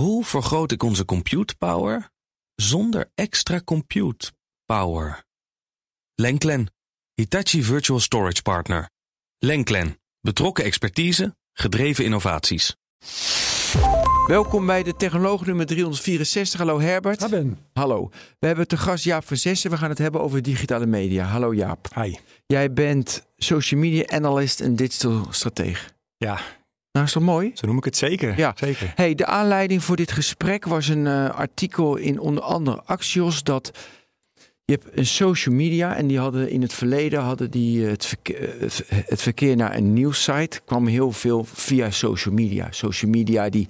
Hoe vergroot ik onze compute power zonder extra compute power? Lenklen, Hitachi Virtual Storage Partner. Lenklen, betrokken expertise, gedreven innovaties. Welkom bij de Technoloog nummer 364. Hallo Herbert. Ha Ben. Hallo. We hebben te gast Jaap van Zessen. We gaan het hebben over digitale media. Hallo Jaap. Hi. Jij bent social media analyst en digital strateeg. Ja, Nou, is dat mooi? zo noem ik het zeker. Ja. Zeker. Hey, de aanleiding voor dit gesprek was een eh, artikel in onder andere Axios dat je hebt een social media en die hadden in het verleden hadden die eh, het, verkeer, het verkeer naar een nieuwssite kwam heel veel via social media. Social media die,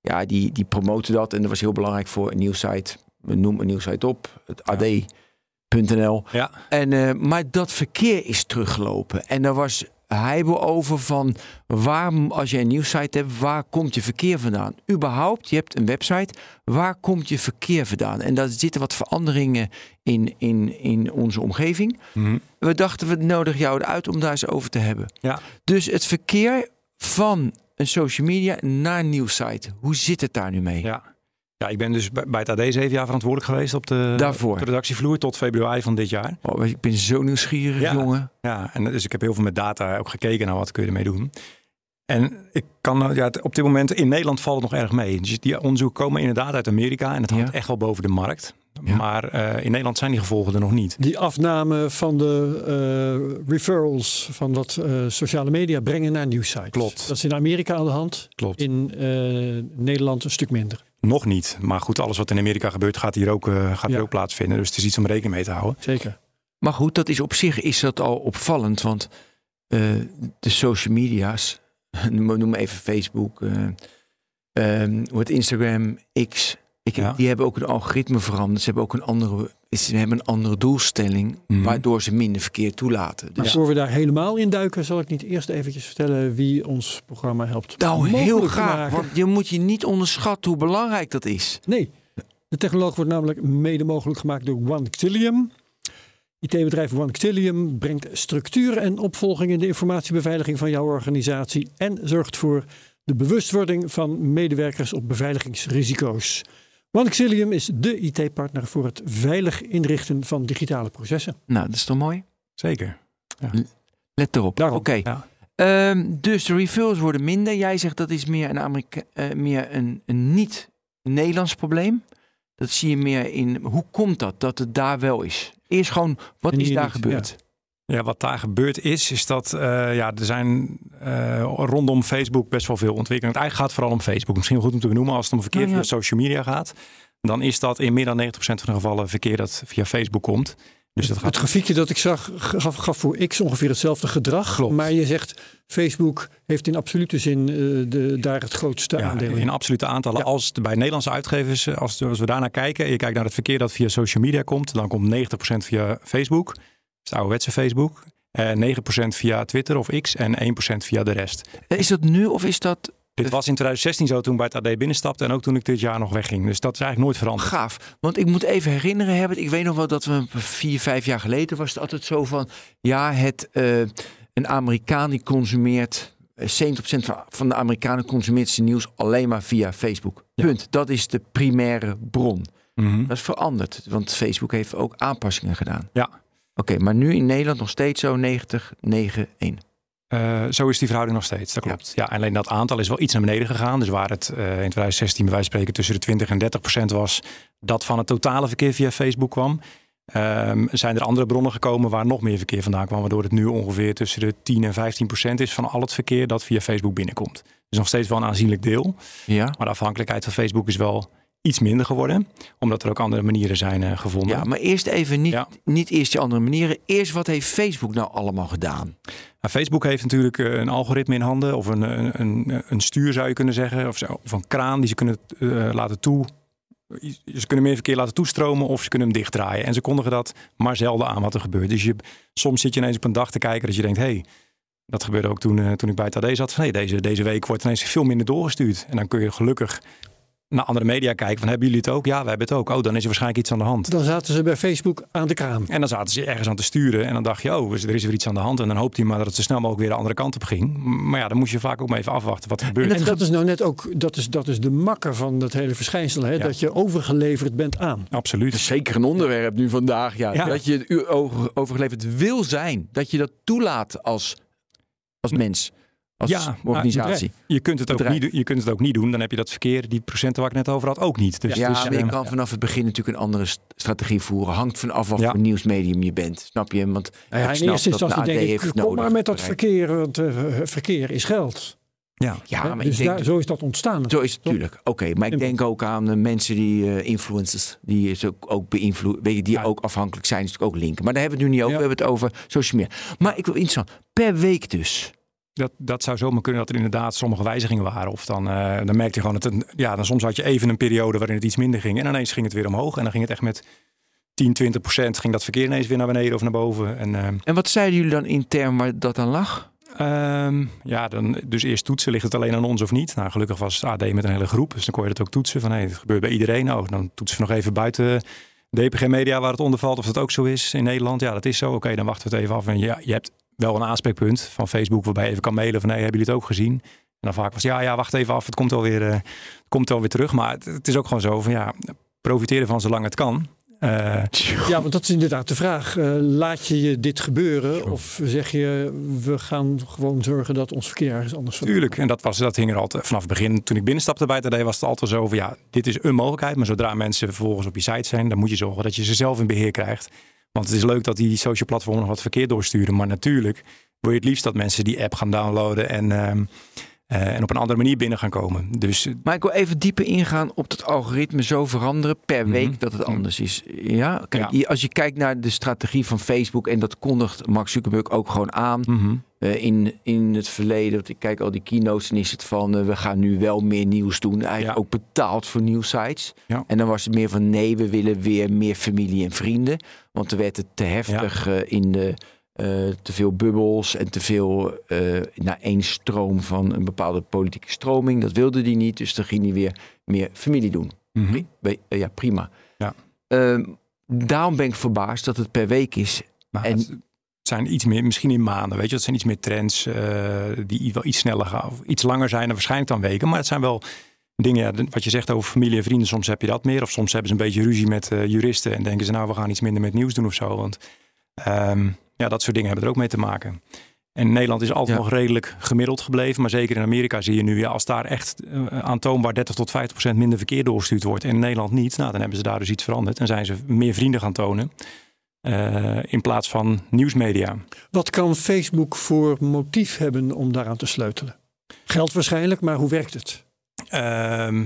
ja, die, die promoten dat en dat was heel belangrijk voor een nieuwssite. We noemen een nieuwssite op, het ad.nl. Ja, En, eh, maar dat verkeer is teruggelopen. En daar was heibel over van waar, als je een nieuwssite hebt, waar komt je verkeer vandaan? Überhaupt, je hebt een website, waar komt je verkeer vandaan? En daar zitten wat veranderingen in, in, in onze omgeving. Mhm. We dachten, we nodigen jou uit om daar eens over te hebben. ja. Dus het verkeer van een social media naar een nieuwssite, hoe zit het daar nu mee? ja. Ja, ik ben dus bij het AD zeven jaar verantwoordelijk geweest op de, Daarvoor. op de redactievloer tot februari van dit jaar. Oh, ik ben zo nieuwsgierig, Ja. jongen. Ja, en dus ik heb heel veel met data ook gekeken naar wat kun je ermee doen. En ik kan, ja, het- op dit moment in Nederland valt het nog erg mee. Dus die onderzoeken komen inderdaad uit Amerika en het hangt Ja. echt wel boven de markt. Ja. Maar eh, in Nederland zijn die gevolgen er nog niet. Die afname van de eh, referrals van wat eh, sociale media brengen naar nieuwsites. Klopt. Dat is in Amerika aan de hand. Klopt. In eh, Nederland een stuk minder. Nog niet. Maar goed, alles wat in Amerika gebeurt gaat hier ook, eh, gaat hier ook plaatsvinden. Dus het is iets om rekening mee te houden. Zeker. Maar goed, dat is op zich is dat al opvallend, want eh, de social media's, we noemen even Facebook, eh ehm, hoe het Instagram, X, ik, Ja. die hebben ook een algoritme veranderd. Ze hebben ook een andere, ze hebben een andere doelstelling, Mhm. waardoor ze minder verkeer toelaten. Maar Dus voor we daar helemaal in duiken, zal ik niet eerst eventjes vertellen wie ons programma helpt. nou, heel graag, maken. want je moet je niet onderschatten hoe belangrijk dat is. Nee, de technoloog wordt namelijk mede mogelijk gemaakt door OneXillium. IT-bedrijf OneXillium brengt structuur en opvolging in de informatiebeveiliging van jouw organisatie en zorgt voor de bewustwording van medewerkers op beveiligingsrisico's. OneXillium is de IT-partner voor het veilig inrichten van digitale processen. Nou, dat is toch mooi? Zeker. Let erop. Daarom, Oké. ja. Ehm, dus de referrals worden minder. Jij zegt dat is meer een, Amerika eh, meer een, een niet-Nederlands probleem. Dat zie je meer in. Hoe komt dat dat het daar wel is? Eerst gewoon, wat is daar niet, gebeurd? Ja, wat daar gebeurd is, is dat eh, ja, er zijn eh, rondom Facebook best wel veel ontwikkeling. Het eigenlijk gaat vooral om Facebook. Misschien goed om te benoemen als het om verkeer Oh, ja. via social media gaat. Dan is dat in meer dan 90% van de gevallen verkeer dat via Facebook komt. Dus dat Het gaat grafiekje dat ik zag gaf, gaf voor X ongeveer hetzelfde gedrag. Klopt. Maar je zegt Facebook heeft in absolute zin eh, de, daar het grootste ja, aandeel in. in absolute aantallen. Ja. Als het bij Nederlandse uitgevers, als, als we daarnaar kijken, en je kijkt naar het verkeer dat via social media komt, dan komt 90% via Facebook, is het ouderwetse Facebook. En 9% via Twitter of X en 1% via de rest. Eh, Is dat nu of is dat Dit was in 2016 zo toen bij het AD binnenstapte en ook toen ik dit jaar nog wegging. Dus dat is eigenlijk nooit veranderd. gaaf? Want ik moet even herinneren, Herbert. Ik weet nog wel dat we vier, vijf jaar geleden was het altijd zo van. Ja, het, eh, een Amerikaan die consumeert. eh, 70% van- van de Amerikanen consumeert zijn nieuws alleen maar via Facebook. Ja. Punt. Dat is de primaire bron. Mhm. Dat is veranderd, want Facebook heeft ook aanpassingen gedaan. Ja. Oké, maar nu in Nederland nog steeds zo 90, 9, 1. Eh, zo is die verhouding nog steeds, dat klopt. Ja. alleen dat aantal is wel iets naar beneden gegaan. Dus waar het eh, in 2016 bij wijze van spreken tussen de 20 en 30 procent was... dat van het totale verkeer via Facebook kwam... ehm, zijn er andere bronnen gekomen waar nog meer verkeer vandaan kwam... waardoor het nu ongeveer tussen de 10 en 15 procent is... van al het verkeer dat via Facebook binnenkomt. Dus nog steeds wel een aanzienlijk deel. Ja? Maar de afhankelijkheid van Facebook is wel iets minder geworden. Omdat er ook andere manieren zijn eh, gevonden. ja, maar eerst even niet, Ja. niet eerst die andere manieren. Eerst wat heeft Facebook nou allemaal gedaan? Nou, Facebook heeft natuurlijk eh, een algoritme in handen, of een, een, een, een stuur zou je kunnen zeggen, of, zo, of een kraan die ze kunnen eh, laten toe. Ze kunnen meer verkeer laten toestromen of ze kunnen hem dichtdraaien. En ze kondigen dat maar zelden aan wat er gebeurt. Dus je, soms zit je ineens op een dag te kijken dat je denkt, hé, hey, dat gebeurde ook toen, toen ik bij het AD zat. Van, hey, deze, deze week wordt ineens veel minder doorgestuurd. En dan kun je gelukkig naar andere media kijken van hebben jullie het ook? Ja, we hebben het ook. Oh, dan is er waarschijnlijk iets aan de hand. Dan zaten ze bij Facebook aan de kraan. En dan zaten ze ergens aan te sturen en dan dacht je, oh, er is weer iets aan de hand. En dan hoopt hij maar dat het zo snel mogelijk weer de andere kant op ging. Maar ja, dan moest je vaak ook maar even afwachten wat er gebeurt. En dat is nou net ook, dat is, dat is de makker van dat hele verschijnsel, hè? Ja. dat je overgeleverd bent aan. Absoluut. Dat is zeker een onderwerp nu vandaag. Ja. Ja. Dat je overgeleverd wil zijn. Dat je dat toelaat als, als mens. Als Ja, organisatie. Je kunt, het ook niet, doen- je kunt het ook niet doen. Dan heb je dat verkeer, die procenten waar ik net over had, ook niet. Dus, Ja, dus, maar je eh, kan vanaf het begin natuurlijk een andere st- strategie voeren. Hangt vanaf wat Ja. voor nieuwsmedium je bent. Snap je? Want Nou ja, ik in snap eerste dat instantie een AD denk ik, heeft kom nodig maar met dat verkeer, want eh, verkeer is geld. ja. Ja, maar dus ik denk, daar, zo is dat ontstaan. Zo is het natuurlijk. Oké, maar ik denk ook aan de mensen die eh, influencers, die is ook, ook beïnvloed, weet je, die Ja. ook afhankelijk zijn, is natuurlijk ook linken. Maar daar hebben we het nu niet over. Ja. We hebben het over social media. Maar ik wil interessant. Per week dus. Dat, dat zou zomaar kunnen dat er inderdaad sommige wijzigingen waren. Of dan, eh, dan merkte je gewoon dat het, ja, dan soms had je even een periode waarin het iets minder ging. En ineens ging het weer omhoog. En dan ging het echt met 10, 20 procent ging dat verkeer ineens weer naar beneden of naar boven. En eh, En wat zeiden jullie dan intern waar dat aan lag? Ehm, ja, dan, dus eerst toetsen, ligt het alleen aan ons of niet? Nou, gelukkig was AD met een hele groep, dus dan kon je dat ook toetsen. Van, hey, het gebeurt bij iedereen. Oh, dan toetsen we nog even buiten DPG Media waar het onder valt of dat ook zo is in Nederland. Ja, dat is zo. Oké, dan wachten we het even af. En ja, je hebt wel een aanspreekpunt van Facebook waarbij je even kan mailen van, hey, hebben jullie het ook gezien? En dan vaak was ja, ja, wacht even af, het komt wel weer, eh, het komt wel weer terug. Maar het, het is ook gewoon zo van, ja, profiteren van zolang het kan. Eh, Ja, want dat is inderdaad de vraag. Eh, laat je je dit gebeuren of zeg je we gaan gewoon zorgen dat ons verkeer ergens anders vandaan Tuurlijk, en dat, was, dat hing er altijd vanaf het begin. Toen ik binnenstapte bij TD was het altijd zo van ja, dit is een mogelijkheid. Maar zodra mensen vervolgens op je site zijn, dan moet je zorgen dat je ze zelf in beheer krijgt. Want het is leuk dat die social platformen nog wat verkeer doorsturen. Maar natuurlijk wil je het liefst dat mensen die app gaan downloaden en, ehm, eh, en op een andere manier binnen gaan komen. Dus eh, Maar ik wil even dieper ingaan op het algoritme zo veranderen per Mhm. week dat het anders is. Ja, kijk, Ja. als je kijkt naar de strategie van Facebook en dat kondigt Mark Zuckerberg ook gewoon aan. mhm. Eh, in, in het verleden, want ik kijk al die keynotes en is het van we gaan nu wel meer nieuws doen. Eigenlijk Ja. ook betaald voor nieuwsites. Ja. En dan was het meer van nee, we willen weer meer familie en vrienden. Want er werd het te heftig in de te veel bubbels en te veel eh, naar één stroom van een bepaalde politieke stroming. Dat wilde hij niet, dus dan ging hij weer meer familie doen. Mhm. Eh, ja, prima. Ja. Ehm, daarom ben ik verbaasd dat het per week is. Maar En- het, zijn iets meer, misschien in maanden, weet je, dat zijn iets meer trends eh, die wel iets sneller gaan, of iets langer zijn dan waarschijnlijk dan weken. Maar het zijn wel dingen, ja, wat je zegt over familie en vrienden, soms heb je dat meer. Of soms hebben ze een beetje ruzie met eh, juristen en denken ze nou, we gaan iets minder met nieuws doen of zo. Want ehm, ja, dat soort dingen hebben er ook mee te maken. En Nederland is altijd Ja. nog redelijk gemiddeld gebleven. Maar zeker in Amerika zie je nu, ja, als daar echt eh, aantoonbaar 30 tot 50 procent minder verkeer doorgestuurd wordt. En in Nederland niet, nou, dan hebben ze daar dus iets veranderd. En zijn ze meer vrienden gaan tonen. eh, in plaats van nieuwsmedia. Wat kan Facebook voor motief hebben om daaraan te sleutelen? Geld waarschijnlijk, maar hoe werkt het? Ehm,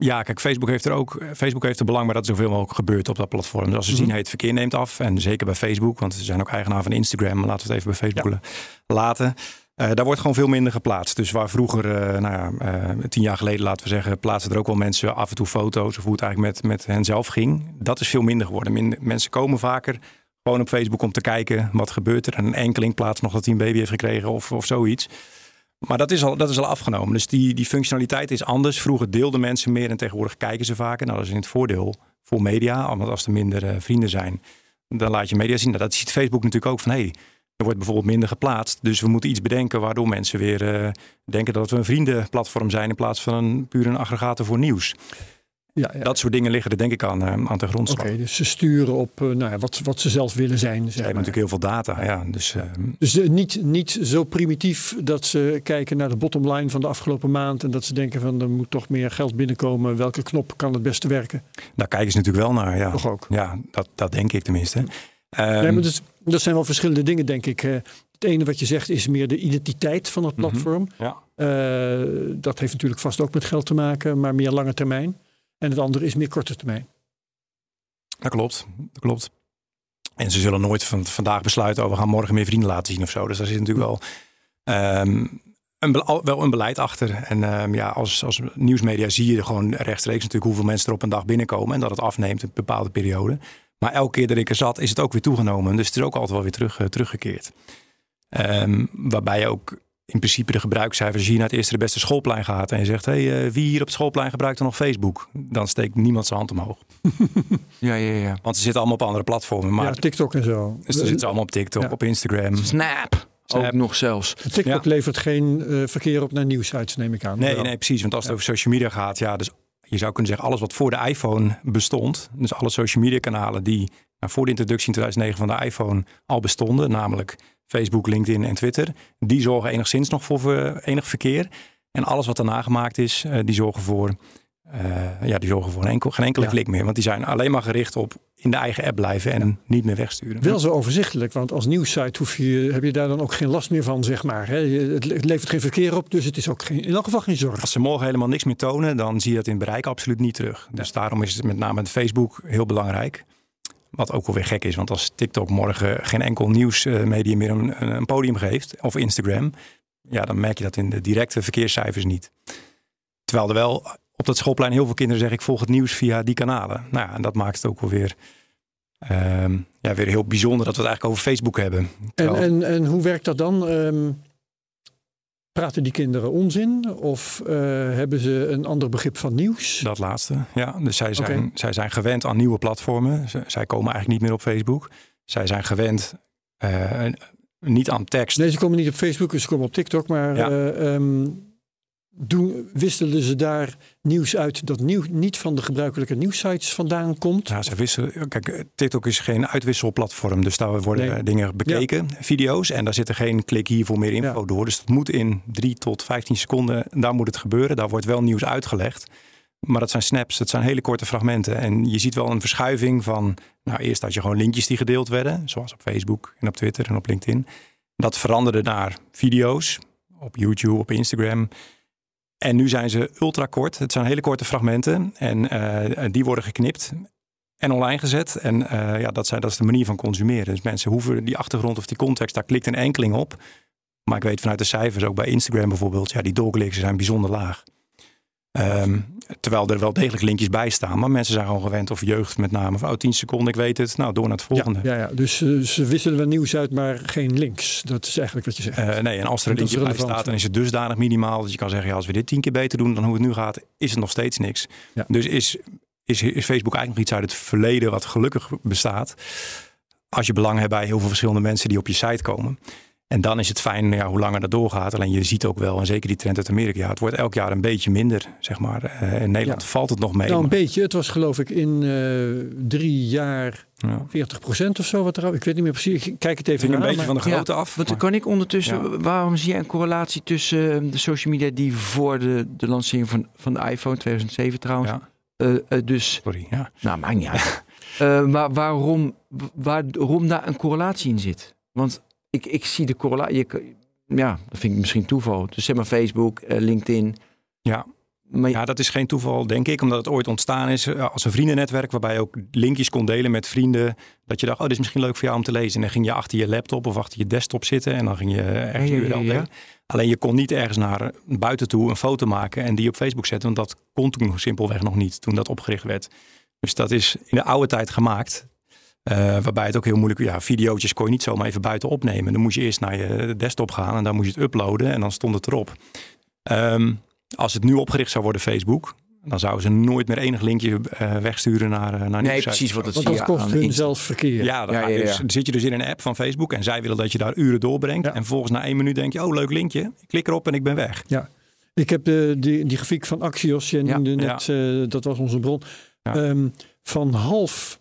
ja, kijk, Facebook heeft er ook. Facebook heeft er belang bij dat er zoveel mogelijk gebeurt op dat platform. Dus als ze Mhm. zien, het verkeer neemt af. En zeker bij Facebook, want ze zijn ook eigenaar van Instagram. Maar laten we het even bij Facebook la- laten. Eh, daar wordt gewoon veel minder geplaatst. Dus waar vroeger, eh, nou ja, eh, tien jaar geleden, laten we zeggen, plaatsten er ook wel mensen af en toe foto's of hoe het eigenlijk met, met hen zelf ging. Dat is veel minder geworden. Minder, mensen komen vaker gewoon op Facebook om te kijken wat gebeurt er. En een enkeling plaatst nog dat hij een baby heeft gekregen of, of zoiets. Maar dat is al, dat is al afgenomen. Dus die, die functionaliteit is anders. Vroeger deelden mensen meer en tegenwoordig kijken ze vaker. Nou, dat is in het voordeel voor media. Want als er minder eh, vrienden zijn, dan laat je media zien. Nou, dat ziet Facebook natuurlijk ook van... Hey, er wordt bijvoorbeeld minder geplaatst. Dus we moeten iets bedenken waardoor mensen weer eh, denken dat we een vriendenplatform zijn... in plaats van een, puur een aggregator voor nieuws. Ja, ja. Dat soort dingen liggen er denk ik aan, eh, aan ten grondslag. Oké, dus ze sturen op eh, nou ja, wat, wat ze zelf willen zijn. Ze hebben maar. natuurlijk heel veel data. Ja, dus, eh, Dus niet, niet zo primitief dat ze kijken naar de bottomline van de afgelopen maand. En dat ze denken van er moet toch meer geld binnenkomen. Welke knop kan het beste werken? daar kijken ze natuurlijk wel naar. Ja, Toch ook. ja dat, dat denk ik tenminste. Ehm, nee, maar dus, dat zijn wel verschillende dingen, denk ik. Het ene wat je zegt is meer de identiteit van het Mhm. platform. ja. Dat heeft natuurlijk vast ook met geld te maken, maar meer lange termijn. En het andere is meer korte termijn. Dat klopt, dat klopt. En ze zullen nooit van, vandaag besluiten, oh, we gaan morgen meer vrienden laten zien of zo. Dus daar zit natuurlijk wel, ehm, een, wel een beleid achter. En ehm, ja, als, als nieuwsmedia zie je gewoon rechtstreeks natuurlijk hoeveel mensen er op een dag binnenkomen. En dat het afneemt een bepaalde periode. Maar elke keer dat ik er zat, is het ook weer toegenomen. Dus het is ook altijd wel weer terug, eh, teruggekeerd. Ehm, waarbij je ook in principe de gebruikscijfers. Als je naar het eerste de beste schoolplein gaat en je zegt: hey, uh, wie hier op het schoolplein gebruikt er nog Facebook? Dan steekt niemand zijn hand omhoog. ja, ja, ja. Want ze zitten allemaal op andere platformen. Maar, ja, TikTok en zo. Dus ze zitten allemaal op TikTok, ja. op Instagram. Snap. Snap. Ook nog zelfs. TikTok ja. levert geen uh, verkeer op naar nieuwsites, neem ik aan. Nee, nee, precies. Want als het over social media gaat, ja, dus je zou kunnen zeggen alles wat voor de iPhone bestond. Dus alle social media kanalen die nou, voor de introductie in 2009 van de iPhone al bestonden, namelijk Facebook, LinkedIn en Twitter, die zorgen enigszins nog voor enig verkeer. En alles wat daarna gemaakt is, uh, die zorgen voor, uh, ja, die zorgen voor enkel, geen enkele ja. klik meer. Want die zijn alleen maar gericht op in de eigen app blijven en ja. niet meer wegsturen. Wel zo overzichtelijk, want als nieuwssite hoef je, heb je daar dan ook geen last meer van, zeg maar. Hè? Het levert geen verkeer op, dus het is ook geen, in elk geval geen zorg. Als ze morgen helemaal niks meer tonen, dan zie je dat in het bereik absoluut niet terug. Dus daarom is het met name met Facebook heel belangrijk. Wat ook alweer gek is, want als TikTok morgen geen enkel nieuwsmedium meer een, een, podium geeft, of Instagram, ja, dan merk je dat in de directe verkeerscijfers niet. Terwijl er wel op dat schoolplein heel veel kinderen zeggen: ik volg het nieuws via die kanalen. Nou ja, en dat maakt het ook wel weer, um, ja, weer heel bijzonder dat we het eigenlijk over Facebook hebben. Terwijl... En, en, en hoe werkt dat dan? Um, praten die kinderen onzin of uh, hebben ze een ander begrip van nieuws? Dat laatste, ja. Dus zij zijn, okay. zij zijn gewend aan nieuwe platformen. zij komen eigenlijk niet meer op Facebook. Zij zijn gewend uh, niet aan tekst. Nee, ze komen niet op Facebook, ze komen op TikTok. Maar ja. uh, um, doen, wisselen ze daar nieuws uit dat nieuw, niet van de gebruikelijke nieuwsites vandaan komt? Ja, ze wisselen. Kijk, TikTok is geen uitwisselplatform. Dus daar worden nee. dingen bekeken, ja. video's. En daar zit er geen klik hier voor meer info ja. door. Dus dat moet in 3 tot 15 seconden, daar moet het gebeuren. Daar wordt wel nieuws uitgelegd. Maar dat zijn snaps, dat zijn hele korte fragmenten. En je ziet wel een verschuiving van... Nou, eerst had je gewoon linkjes die gedeeld werden. Zoals op Facebook en op Twitter en op LinkedIn. Dat veranderde naar video's. Op YouTube, op Instagram. En nu zijn ze ultra kort. Het zijn hele korte fragmenten. En uh, die worden geknipt en online gezet. En uh, ja, dat, zijn, dat is de manier van consumeren. Dus mensen hoeven die achtergrond of die context, daar klikt een enkeling op. Maar ik weet vanuit de cijfers, ook bij Instagram bijvoorbeeld, ja, die doorkliks zijn bijzonder laag. Um, terwijl er wel degelijk linkjes bij staan. Maar mensen zijn gewoon gewend, of jeugd met name, van oh, 10 seconden, ik weet het. Nou, door naar het volgende. Ja, ja, ja. dus uh, ze wisselen wel nieuws uit, maar geen links. Dat is eigenlijk wat je zegt. Uh, nee, en als er een linkje bij staat, dan is het dusdanig minimaal dat je kan zeggen, ja, als we dit tien keer beter doen dan hoe het nu gaat, is het nog steeds niks. Ja. Dus is, is, is Facebook eigenlijk nog iets uit het verleden wat gelukkig bestaat. Als je belang hebt bij heel veel verschillende mensen die op je site komen. En dan is het fijn ja, hoe langer dat doorgaat. Alleen je ziet ook wel, en zeker die trend uit Amerika, ja, het wordt elk jaar een beetje minder, zeg maar. Uh, in Nederland ja. valt het nog mee. Nou, een beetje. Het was geloof ik in uh, drie jaar ja. 40 procent of zo. Wat er, ik weet niet meer precies. Ik kijk het even naar. Een beetje van de grootte af. Wat kan ik ondertussen, waarom zie je een correlatie tussen de social media die voor de, de lancering van, van de iPhone 2007 trouwens. Uh, dus, Sorry, ja. Nou, maakt niet uit. maar waarom, waarom daar een correlatie in zit? Want ik, ik zie de correlatie. Ja, dat vind ik misschien toeval. Dus zeg maar Facebook, uh, LinkedIn. Ja. Maar ja, dat is geen toeval, denk ik, omdat het ooit ontstaan is als een vriendennetwerk, waarbij je ook linkjes kon delen met vrienden. Dat je dacht, oh, dit is misschien leuk voor jou om te lezen. En dan ging je achter je laptop of achter je desktop zitten en dan ging je ergens ja, ja, ja, ja. Alleen je kon niet ergens naar buiten toe een foto maken en die op Facebook zetten, want dat kon toen simpelweg nog niet toen dat opgericht werd. Dus dat is in de oude tijd gemaakt. Uh, waarbij het ook heel moeilijk ja, videootjes kon je niet zomaar even buiten opnemen. Dan moest je eerst naar je desktop gaan en dan moest je het uploaden en dan stond het erop. Um, als het nu opgericht zou worden, Facebook, dan zouden ze nooit meer enig linkje uh, wegsturen naar, uh, naar Nee, precies wat het Want dat kost hun zelf verkeer. Ja, dan, ja, ja, ja. Dus, dan zit je dus in een app van Facebook en zij willen dat je daar uren doorbrengt. En volgens na één minuut denk je, oh leuk linkje, ik klik erop en ik ben weg. Ja, ik heb de, die, die grafiek van Axios, je noemde net, uh, dat was onze bron, um, van half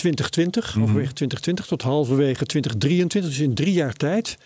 2020, mm -hmm. overwege 2020 tot halverwege 2023, dus in drie jaar tijd,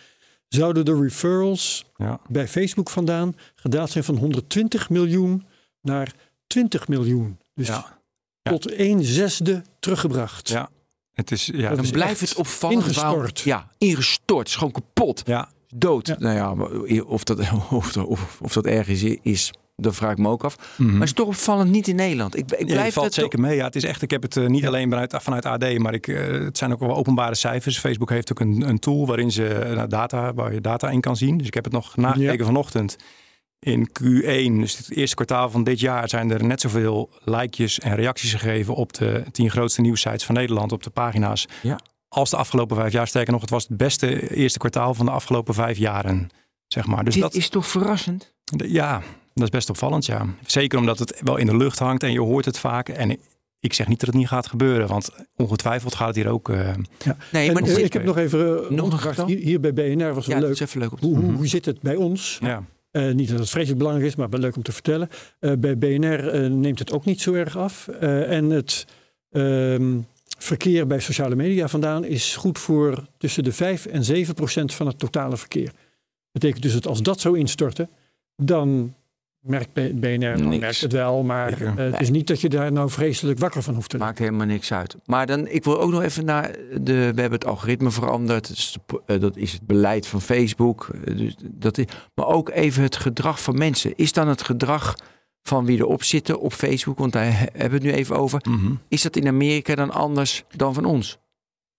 zouden de referrals ja. bij Facebook vandaan gedaald zijn van 120 miljoen naar 20 miljoen. Dus ja. tot een zesde teruggebracht. Ja. Het is, ja, dan blijft het opvallend. Ingestort. Ja, ingestort. Is gewoon kapot. Ja. Dood. Nou ja, of dat, of, of, of dat erg is, is dat vraag ik me ook af. Mm -hmm. Maar het is toch opvallend niet in Nederland. Ik, ik blijf ja, valt zeker mee. Ja, het is echt. Ik heb het uh, niet ja. alleen vanuit, vanuit AD, maar ik, uh, het zijn ook wel openbare cijfers. Facebook heeft ook een, een tool waarin ze uh, data, waar je data in kan zien. Dus ik heb het nog nagekeken ja. vanochtend. In Q1, dus het eerste kwartaal van dit jaar, zijn er net zoveel likejes en reacties gegeven op de tien grootste nieuwsites van Nederland op de pagina's. Ja. Als de afgelopen vijf jaar. Sterker nog, het was het beste eerste kwartaal van de afgelopen vijf jaren zeg maar. Dus Dit dat is toch verrassend? ja, dat is best opvallend, ja. Zeker omdat het wel in de lucht hangt en je hoort het vaak. En ik zeg niet dat het niet gaat gebeuren, want ongetwijfeld gaat het hier ook. eh, Nee, En, maar ik heb nog even uh, Nog hier, hier bij BNR was wel ja, dat leuk. is even leuk om te Hoe, hoe, hoe zit het bij ons? ja. Eh, niet dat het vreselijk belangrijk is, maar wel leuk om te vertellen. Eh, bij BNR neemt het ook niet zo erg af. Eh, en het ehm, verkeer bij sociale media vandaan is goed voor tussen de 5 en 7 procent van het totale verkeer. betekent dus dat als dat zou instorten, dan merkt BNR dan Niks. merkt het wel. Maar Zeker. eh, het is niet dat je daar nou vreselijk wakker van hoeft te liggen. Maakt helemaal niks uit. Maar dan, ik wil ook nog even naar de. We hebben het algoritme veranderd. Dat is, eh, dat is het beleid van Facebook. Eh, Dus dat is, maar ook even het gedrag van mensen. Is dan het gedrag van wie erop zitten op Facebook? Want daar he- hebben we het nu even over. Mhm. Is dat in Amerika dan anders dan van ons?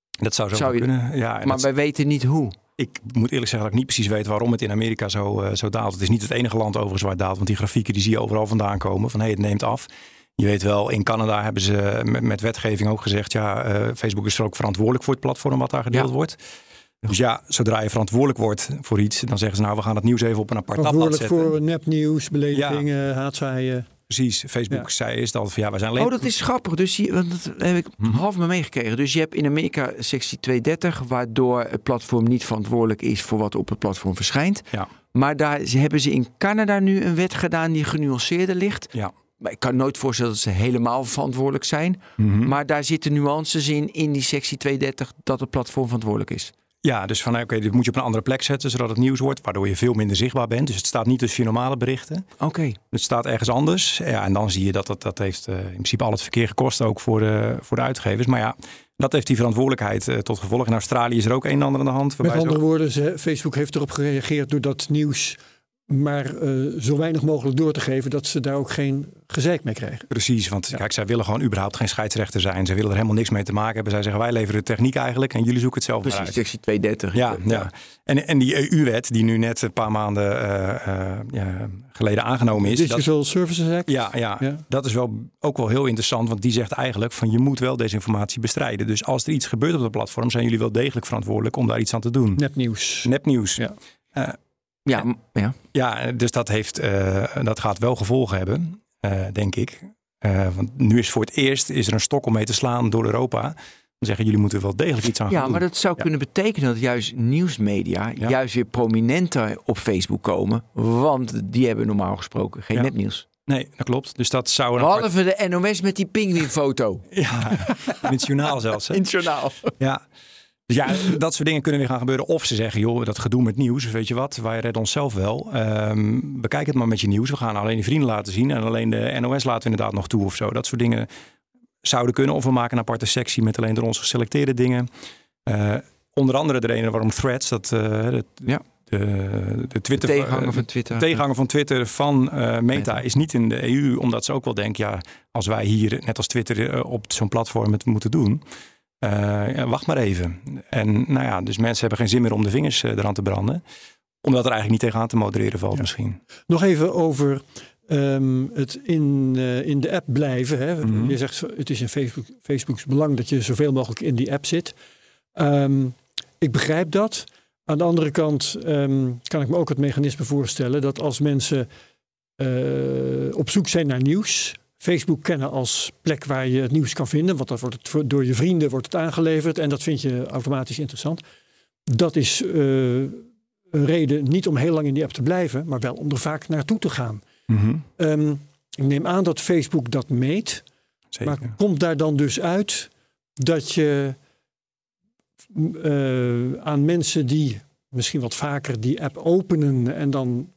Dat zou zo Zou je- kunnen. Ja, maar dat- wij weten niet hoe. Ik moet eerlijk zeggen dat ik niet precies weet waarom het in Amerika zo, eh, zo daalt. Het is niet het enige land overigens waar het daalt, want die grafieken die zie je overal vandaan komen. Van hé, hey, het neemt af. Je weet wel, in Canada hebben ze met, met wetgeving ook gezegd, ja, eh, Facebook is er ook verantwoordelijk voor het platform wat daar gedeeld Ja. wordt. Dus ja, zodra je verantwoordelijk wordt voor iets, dan zeggen ze nou, we gaan het nieuws even op een apart tabblad Verantwoordelijk zetten. voor nepnieuws, beledigingen, haatzaaien. Precies, Facebook Ja. zei is dat van ja, wij zijn alleen... Oh, dat is grappig. Dus je, dat heb ik Mhm. half me meegekregen. Dus je hebt in Amerika sectie 230, waardoor het platform niet verantwoordelijk is voor wat op het platform verschijnt. Ja. Maar daar hebben ze in Canada nu een wet gedaan die genuanceerder ligt. Ja. Maar ik kan nooit voorstellen dat ze helemaal verantwoordelijk zijn. Mhm. Maar daar zitten nuances in, in die sectie 230, dat het platform verantwoordelijk is. Ja, dus van oké, dit moet je op een andere plek zetten, zodat het nieuws wordt, waardoor je veel minder zichtbaar bent. Dus het staat niet tussen je normale berichten. Oké. Het staat ergens anders. Ja, en dan zie je dat dat, dat heeft eh, in principe al het verkeer gekost, ook voor de, voor de uitgevers. Maar ja, dat heeft die verantwoordelijkheid eh, tot gevolg. In Australië is er ook een en ander aan de hand. Met andere ook- woorden, Facebook heeft erop gereageerd door dat nieuws maar eh, zo weinig mogelijk door te geven dat ze daar ook geen gezeik mee krijgen. Precies, want kijk, zij willen gewoon überhaupt geen scheidsrechter zijn. Ze willen er helemaal niks mee te maken hebben. Zij zeggen, wij leveren de techniek eigenlijk en jullie zoeken het zelf maar Precies, uit. sectie 230. Ja, ja. En, en die EU-wet die nu net een paar maanden eh, eh, ja, geleden aangenomen is. dat- Digital Services Act. Ja, ja, Ja. dat is wel ook wel heel interessant. Want die zegt eigenlijk van je moet wel desinformatie bestrijden. Dus als er iets gebeurt op het platform, zijn jullie wel degelijk verantwoordelijk om daar iets aan te doen. Nepnieuws. Nepnieuws. Ja. Ja, ja. Ja, dus dat, heeft, eh, dat gaat wel gevolgen hebben, eh, denk ik. Eh, want nu is voor het eerst is er een stok om mee te slaan door Europa. Dan zeggen jullie moeten wel degelijk iets aan gaan Ja, doen. maar dat zou Ja. kunnen betekenen dat juist nieuwsmedia Ja. juist weer prominenter op Facebook komen. Want die hebben normaal gesproken geen Ja. nepnieuws. Nee, dat klopt. Dus dat zou een apart- Behalve de NOS met die pinguïnfoto. Ja, in het journaal zelfs. Hè? In het journaal. Ja. Dus ja, dat soort dingen kunnen weer gaan gebeuren. Of ze zeggen, joh, dat gedoe met nieuws, weet je wat, wij redden onszelf wel. Ehm, bekijk het maar met je nieuws. We gaan alleen de vrienden laten zien en alleen de NOS laten we inderdaad nog toe of zo. Dat soort dingen zouden kunnen. Of we maken een aparte sectie met alleen door ons geselecteerde dingen. Eh, onder andere de reden waarom Threads, dat, eh, de, Ja. de, de Twitter... Tegenhanger eh, van Twitter. tegenhanger van Twitter van eh, Meta, Meta. is niet in de EU, omdat ze ook wel denken, ja, als wij hier net als Twitter op zo'n platform het moeten doen, ja, wacht maar even. En nou ja, dus mensen hebben geen zin meer om de vingers eh, eraan te branden, omdat er eigenlijk niet tegenaan te modereren valt Ja. misschien. Nog even over ehm, het in, eh, in de app blijven. Hè. Mhm. Je zegt het is in Facebook, Facebook's belang dat je zoveel mogelijk in die app zit. Ehm, ik begrijp dat. Aan de andere kant ehm, kan ik me ook het mechanisme voorstellen dat als mensen op zoek zijn naar nieuws, Facebook kennen als plek waar je het nieuws kan vinden, want wordt het door je vrienden wordt het aangeleverd en dat vind je automatisch interessant. Dat is eh, een reden niet om heel lang in die app te blijven, maar wel om er vaak naartoe te gaan. Ehm, ik neem aan dat Facebook dat meet. Zeker. Maar komt daar dan dus uit dat je eh, aan mensen die misschien wat vaker die app openen en dan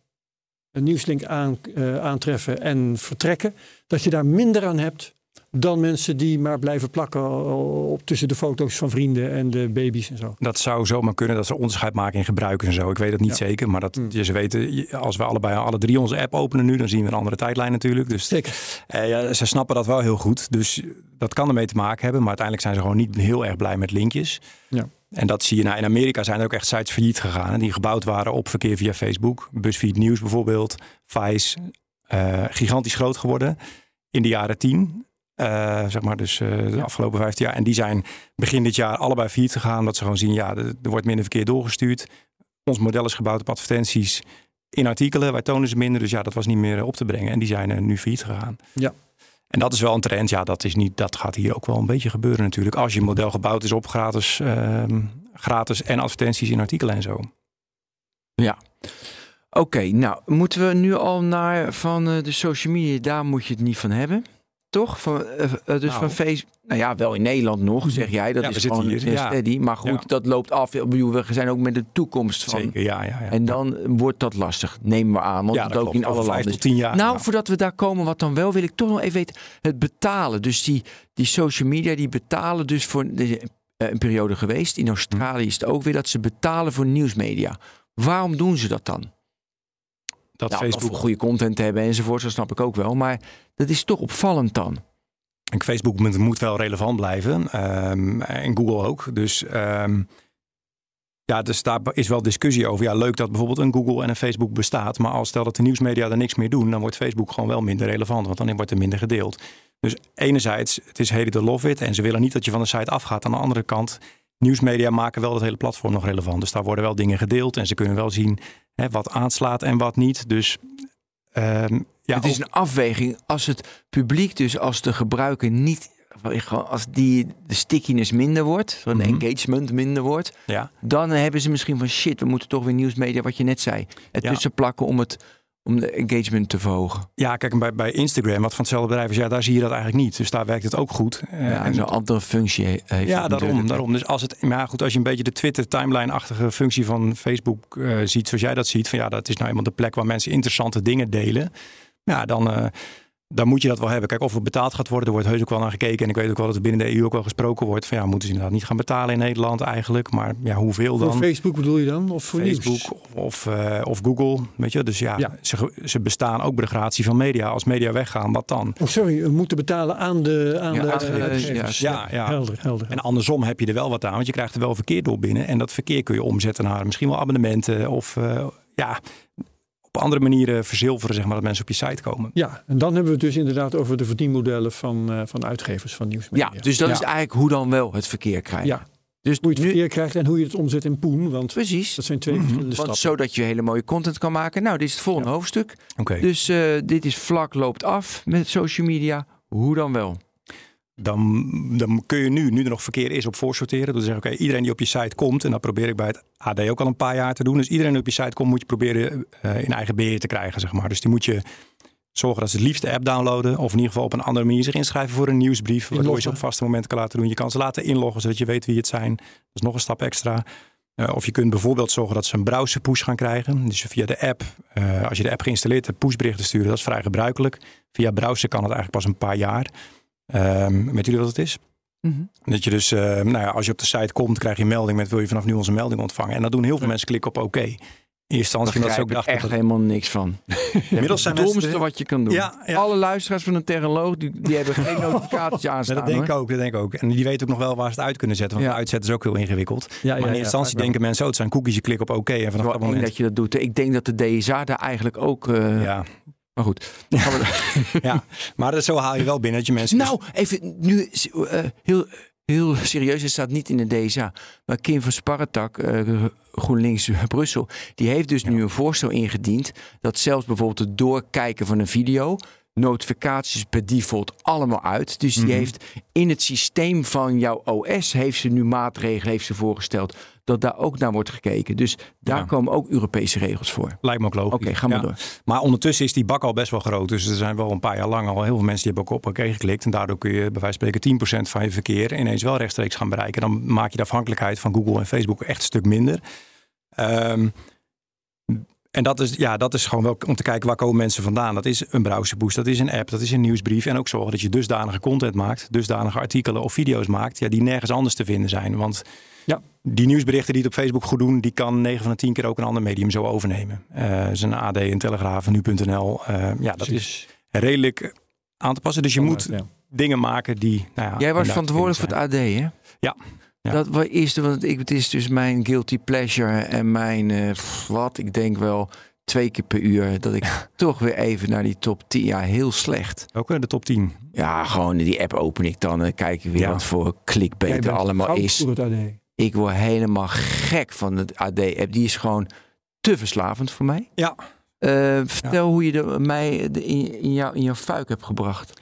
een nieuwslink aan, eh, aantreffen en vertrekken, dat je daar minder aan hebt dan mensen die maar blijven plakken op tussen de foto's van vrienden en de baby's en zo. Dat zou zomaar kunnen dat ze onderscheid maken in gebruik en zo. Ik weet het niet Ja. zeker, maar dat, Hmm. je, ze weten, als we allebei alle drie onze app openen nu, dan zien we een andere tijdlijn natuurlijk. Dus Zeker. Eh, ja, ze snappen dat wel heel goed. Dus dat kan ermee te maken hebben. Maar uiteindelijk zijn ze gewoon niet heel erg blij met linkjes. Ja. En dat zie je. Nou, in Amerika zijn er ook echt sites failliet gegaan. hè, Die gebouwd waren op verkeer via Facebook. BuzzFeed News bijvoorbeeld. Vice. eh, gigantisch groot geworden. In de jaren tien. Eh, zeg maar dus eh, de afgelopen 15 jaar. En die zijn begin dit jaar allebei failliet gegaan. Omdat ze gewoon zien, ja, er, wordt minder verkeer doorgestuurd. ons model is gebouwd op advertenties in artikelen. Wij tonen ze minder, dus ja, dat was niet meer op te brengen. En die zijn nu failliet gegaan. Ja. En dat is wel een trend. Ja, dat, is niet, dat gaat hier ook wel een beetje gebeuren natuurlijk. Als je model gebouwd is op gratis, ehm, gratis en advertenties in artikelen en zo. Ja. Oké, nou moeten we nu al naar van uh, de social media, daar moet je het niet van hebben. Toch? Van, uh, uh, dus Nou. van Facebook. Nou ja, wel in Nederland nog, zeg jij. Dat Ja, is gewoon hier, ja. steady. Maar goed, Ja. dat loopt af. We zijn ook met de toekomst van. Zeker, ja, ja. En dan wordt dat lastig, nemen we aan. Want ja, dat dat ook in alle landen. tot tien jaar. Nou, voordat we daar komen, wat dan wel, wil ik toch nog even weten. Het betalen. Dus die, die social media, die betalen dus voor de, eh, een periode geweest. In Australië is het ook weer dat ze betalen voor nieuwsmedia. Waarom doen ze dat dan? Dat Nou, Facebook goede content hebben enzovoort, dat snap ik ook wel. Maar dat is toch opvallend dan. En Facebook moet, wel relevant blijven. Ehm, en Google ook. Dus ehm, ja, dus daar is wel discussie over. Ja, leuk dat bijvoorbeeld een Google en een Facebook bestaat. Maar als stel dat de nieuwsmedia er niks meer doen, dan wordt Facebook gewoon wel minder relevant. Want dan wordt er minder gedeeld. Dus enerzijds, het is heden de love it. En ze willen niet dat je van de site afgaat. Aan de andere kant, nieuwsmedia maken wel het hele platform nog relevant. Dus daar worden wel dingen gedeeld. En ze kunnen wel zien hè, wat aanslaat en wat niet. Dus ehm, ja, het is een afweging. Als het publiek dus als de gebruiker niet... Als die, de stickiness minder wordt, de Mhm. engagement minder wordt... ja. dan hebben ze misschien van shit, we moeten toch weer nieuwsmedia, wat je net zei. Ertussen plakken om, het, om de engagement te verhogen. Ja, kijk, bij, bij Instagram, wat van hetzelfde bedrijf is, ja, daar zie je dat eigenlijk niet. Dus daar werkt het ook goed. Eh, Ja, en zo'n andere functie he- heeft. ja, daarom, daarom. Dus als het, maar ja, goed, als je een beetje de Twitter-timeline-achtige functie van Facebook eh, ziet, zoals jij dat ziet, van ja, dat is nou eenmaal de plek waar mensen interessante dingen delen. Ja, dan, eh, dan moet je dat wel hebben. Kijk, of het betaald gaat worden, er wordt heus ook wel naar gekeken. En ik weet ook wel dat er binnen de EU ook wel gesproken wordt van ja, moeten ze inderdaad niet gaan betalen in Nederland eigenlijk. Maar ja, hoeveel Voor dan? Facebook bedoel je dan? Of voor Facebook nieuws? of, eh, of Google, weet je. Dus ja, Ja. Ze, ze bestaan ook bij de gratie van media. Als media weggaan, wat dan? Oh, sorry, we moeten betalen aan de, aan Ja, de- uitgevers. ja, ja. Helder, helder. En andersom heb je er wel wat aan, want je krijgt er wel verkeer door binnen. En dat verkeer kun je omzetten naar misschien wel abonnementen of eh, ja, op andere manieren verzilveren, zeg maar, dat mensen op je site komen. Ja, en dan hebben we het dus inderdaad over de verdienmodellen van, eh, van uitgevers van nieuwsmedia. Ja, dus dat Ja. is eigenlijk hoe dan wel het verkeer krijgen. Ja, Dus hoe je het nu, verkeer krijgt en hoe je het omzet in poen. Want precies. dat zijn twee Mhm. verschillende Want stappen. zodat je hele mooie content kan maken. Nou, dit is het volgende hoofdstuk. Oké. Dus eh, dit is vlak loopt af met social media. Hoe dan wel? Dan, dan kun je nu, nu er nog verkeer is, op voorsorteren. Dus zeggen, oké, iedereen die op je site komt, en dat probeer ik bij het AD ook al een paar jaar te doen. Dus iedereen die op je site komt, moet je proberen eh, in eigen beheer te krijgen, zeg maar. Dus die moet je zorgen dat ze het liefst de app downloaden. Of in ieder geval op een andere manier zich inschrijven voor een nieuwsbrief. Waardoor je ze op vaste momenten kan laten doen. Je kan ze laten inloggen, zodat je weet wie het zijn. Dat is nog een stap extra. Eh, of je kunt bijvoorbeeld zorgen dat ze een browser push gaan krijgen. Dus via de app, eh, als je de app geïnstalleerd hebt, pushberichten sturen. Dat is vrij gebruikelijk. Via browser kan het eigenlijk pas een paar jaar. Ehm weet jullie wat het is? Dat je dus, eh, nou ja, als je op de site komt, krijg je een melding met wil je vanaf nu onze melding ontvangen. En dan doen heel veel mensen klikken op oké. In eerste Daar instantie omdat ze ook dachten echt dat helemaal niks van. Inmiddels zijn het domste mensen- wat je kan doen. Ja, ja. Alle luisteraars van een terrenoloog, die, die hebben geen notificaties Ja, aanstaan. dat denk ik ook, dat denk ik ook. En die weten ook nog wel waar ze het uit kunnen zetten. Want Ja. uitzetten is ook heel ingewikkeld. Ja, maar ja, in eerste instantie ja. denken mensen, oh, het zijn cookies, je klikt op oké. en vanaf dat moment... dat je dat doet. Ik denk dat de DSA daar eigenlijk ook... eh, Ja, Maar goed. Ja, maar zo haal je wel binnen dat je mensen... nou, even nu eh, heel, heel serieus. Het staat niet in de DSA. Maar Kim van Sparretak, eh, GroenLinks Brussel... die heeft dus nu een voorstel ingediend... dat zelfs bijvoorbeeld het doorkijken van een video... notificaties per default allemaal uit. Dus die Mhm. heeft in het systeem van jouw OS... heeft ze nu maatregelen heeft ze voorgesteld... dat daar ook naar wordt gekeken. Dus daar Ja. komen ook Europese regels voor. Lijkt me ook logisch. Oké, gaan we Ja. door. Maar ondertussen is die bak al best wel groot. Dus er zijn wel een paar jaar lang al heel veel mensen die hebben ook op oké geklikt. En daardoor kun je bij wijze van spreken 10% van je verkeer ineens wel rechtstreeks gaan bereiken. Dan maak je de afhankelijkheid van Google en Facebook echt een stuk minder. Ehm, en dat is, ja, dat is gewoon wel om te kijken waar komen mensen vandaan. Dat is een browserboost, dat is een app, dat is een nieuwsbrief. En ook zorgen dat je dusdanige content maakt, dusdanige artikelen of video's maakt, ja, die nergens anders te vinden zijn. Want Ja. die nieuwsberichten die het op Facebook goed doen, die kan 9 van de 10 keer ook een ander medium zo overnemen. Eh zijn AD, een Telegraaf, nu.nl. eh, ja, dat is redelijk aan te passen. Dus je moet Ja. dingen maken die. Nou ja, Jij was verantwoordelijk voor het AD, hè? Ja. Ja. Dat eerste, want ik, het is dus mijn guilty pleasure en mijn, eh, pff, wat, ik denk wel twee keer per uur, dat ik toch weer even naar die top 10, ja, heel slecht. Ook eh, de top 10. Ja, gewoon die app open ik dan en kijk ik weer Ja. wat voor clickbait er allemaal is. Voor het AD. Ik word helemaal gek van het AD-app. Die is gewoon te verslavend voor mij. Ja. Uh, vertel hoe je de, mij de, in, in, jou, in jouw fuik hebt gebracht.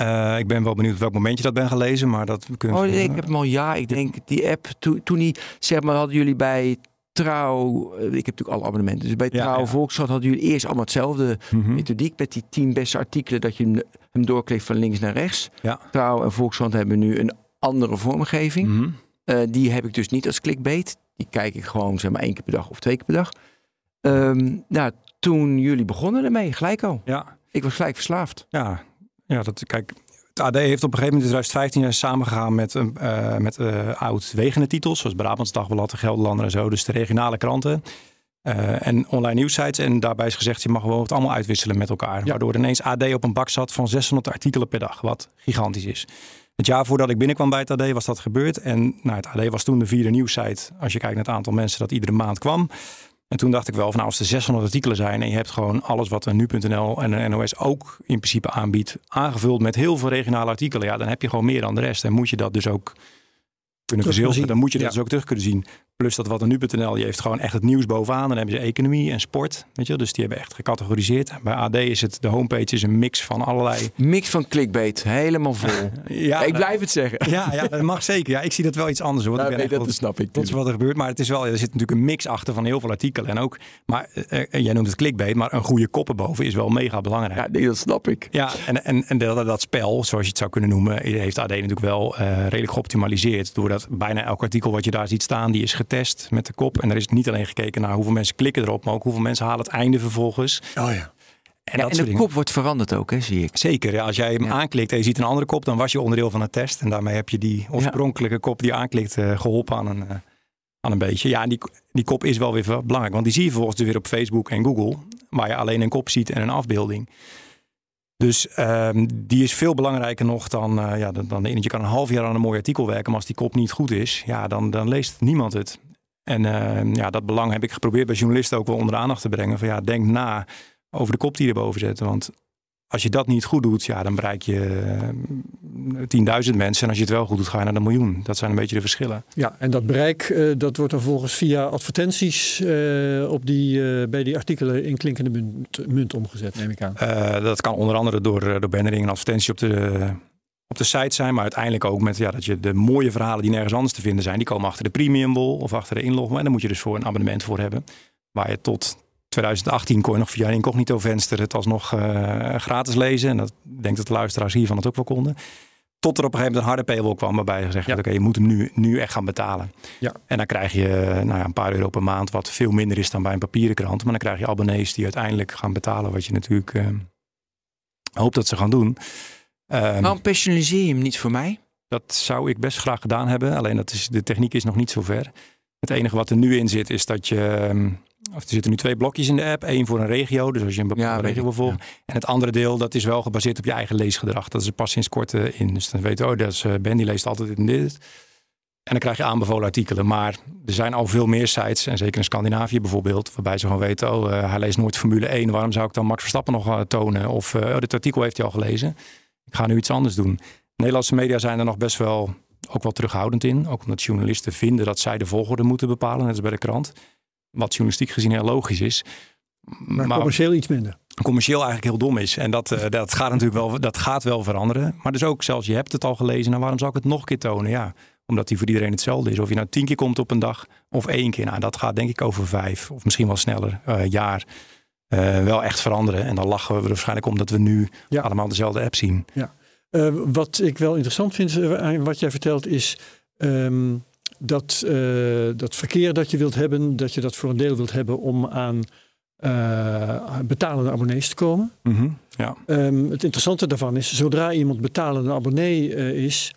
Uh, ik ben wel benieuwd welk moment je dat bent gelezen, maar dat kunnen Oh, ik heb hem al ja. Ik denk die app toen, toen die zeg maar hadden jullie bij Trouw, ik heb natuurlijk alle abonnementen. Dus bij Trouw, ja, Volkskrant hadden jullie eerst allemaal hetzelfde mm methodiek met die tien beste artikelen dat je hem doorklikt van links naar rechts. Ja. Trouw en Volkskrant hebben nu een andere vormgeving. Mm -hmm. uh, die heb ik dus niet als clickbait. Die kijk ik gewoon zeg maar één keer per dag of twee keer per dag. Um, nou, toen jullie begonnen ermee, gelijk al. Ja. Ik was gelijk verslaafd. Ja, ja dat, kijk, het AD heeft op een gegeven moment in 2015 samengegaan met, uh, met uh, oud wegende titels, zoals Brabants Dagblad, de Gelderlander en zo, dus de regionale kranten. Uh, en online nieuwsites. En daarbij is gezegd, je mag gewoon het allemaal uitwisselen met elkaar. Ja. Waardoor ineens AD op een bak zat van 600 artikelen per dag, wat gigantisch is. Het jaar voordat ik binnenkwam bij het AD was dat gebeurd. En nou, het AD was toen de vierde nieuwsite, als je kijkt naar het aantal mensen dat iedere maand kwam. En toen dacht ik wel van nou, als er 600 artikelen zijn en je hebt gewoon alles wat een nu.nl en een NOS ook in principe aanbiedt, aangevuld met heel veel regionale artikelen, ja, dan heb je gewoon meer dan de rest. En moet je dat dus ook kunnen verzilveren. Dan moet je dat ja. dus ook terug kunnen zien. Plus dat wat een nu.nl, die heeft gewoon echt het nieuws bovenaan. Dan hebben ze economie en sport. Weet je, dus die hebben echt gecategoriseerd. Bij AD is het, de homepage is een mix van allerlei. Mix van clickbait, helemaal vol. ja, ik blijf het zeggen. Ja, ja, dat mag zeker. Ja, ik zie dat wel iets anders. Hoor. Nou, ik ben nee, dat snap ik. Tot wat er gebeurt. Maar het is wel, er zit natuurlijk een mix achter van heel veel artikelen. En ook, maar uh, jij noemt het clickbait, maar een goede kop boven is wel mega belangrijk. Ja, nee, dat snap ik. Ja, en, en, en dat, dat spel, zoals je het zou kunnen noemen, heeft AD natuurlijk wel uh, redelijk geoptimaliseerd. Doordat bijna elk artikel wat je daar ziet staan, die is getest met de kop. En er is niet alleen gekeken naar hoeveel mensen klikken erop, maar ook hoeveel mensen halen het einde vervolgens. Oh ja. En, ja, en de kop wordt veranderd ook, hè, zie ik. Zeker. Ja, als jij hem ja. aanklikt en je ziet een andere kop, dan was je onderdeel van het test. En daarmee heb je die oorspronkelijke kop die je aanklikt uh, geholpen aan een, uh, aan een beetje. Ja, en die, die kop is wel weer belangrijk, want die zie je vervolgens dus weer op Facebook en Google, waar je alleen een kop ziet en een afbeelding. Dus um, die is veel belangrijker nog dan, uh, ja, dan, dan Je kan een half jaar aan een mooi artikel werken, maar als die kop niet goed is, ja, dan, dan leest niemand het. En uh, ja, dat belang heb ik geprobeerd bij journalisten ook wel onder de aandacht te brengen. Van ja, denk na over de kop die je erboven zetten. Want als je dat niet goed doet, ja, dan bereik je uh, 10.000 mensen. En als je het wel goed doet, ga je naar de miljoen. Dat zijn een beetje de verschillen. Ja, en dat bereik, uh, dat wordt dan volgens via advertenties uh, op die, bij die artikelen in klinkende munt, munt omgezet, neem ik aan. dat kan onder andere door, door bannering en advertentie op de op de site zijn, maar uiteindelijk ook met ja, dat je de mooie verhalen die nergens anders te vinden zijn, die komen achter de premium wall of achter de inlog. En daar moet je dus voor een abonnement voor hebben. Waar je tot 2018 kon je nog via een incognito venster het alsnog uh, gratis lezen. En dat ik denk dat de luisteraars hiervan het ook wel konden. Tot er op een gegeven moment een harde paywall kwam waarbij gezegd werd, ja. oké, je moet hem nu, nu echt gaan betalen. Ja. En dan krijg je nou ja, een paar euro per maand, wat veel minder is dan bij een papieren krant. Maar dan krijg je abonnees die uiteindelijk gaan betalen, wat je natuurlijk uh, hoopt dat ze gaan doen. Um, Waarom personaliseer je hem niet voor mij? Dat zou ik best graag gedaan hebben. Alleen dat is, de techniek is nog niet zo ver. Het enige wat er nu in zit is dat je... Of er zitten nu twee blokjes in de app. Eén voor een regio, dus als je een bepaalde ja, regio wil volgen. Ja. En het andere deel, dat is wel gebaseerd op je eigen leesgedrag. Dat is er pas sinds kort in. Dus dan weet je, oh, dat is, Ben die leest altijd in dit. En dan krijg je aanbevolen artikelen. Maar er zijn al veel meer sites, en zeker in Scandinavië bijvoorbeeld, waarbij ze gewoon weten, oh, uh, hij leest nooit Formule 1. Waarom zou ik dan Max Verstappen nog tonen? Of oh, dit artikel heeft hij al gelezen ik ga nu iets anders doen. Nederlandse media zijn er nog best wel ook wel terughoudend in. Ook omdat journalisten vinden dat zij de volgorde moeten bepalen, net als bij de krant. Wat journalistiek gezien heel logisch is. Maar, maar commercieel iets minder. Commercieel eigenlijk heel dom is. En dat, uh, dat gaat natuurlijk wel, dat gaat wel veranderen. Maar dus ook zelfs je hebt het al gelezen. Nou, waarom zou ik het nog een keer tonen? Ja, omdat die voor iedereen hetzelfde is. Of je nou tien keer komt op een dag of één keer. Nou, dat gaat denk ik over vijf of misschien wel sneller uh, jaar. Uh, wel echt veranderen. En dan lachen we waarschijnlijk omdat we nu ja. allemaal dezelfde app zien. Ja. Wat ik wel interessant vind aan wat jij vertelt is um, dat, uh, dat verkeer dat je wilt hebben, dat je dat voor een deel wilt hebben om aan betalende abonnees te komen. Mm -hmm. ja. um, het interessante daarvan is, zodra iemand betalende abonnee is,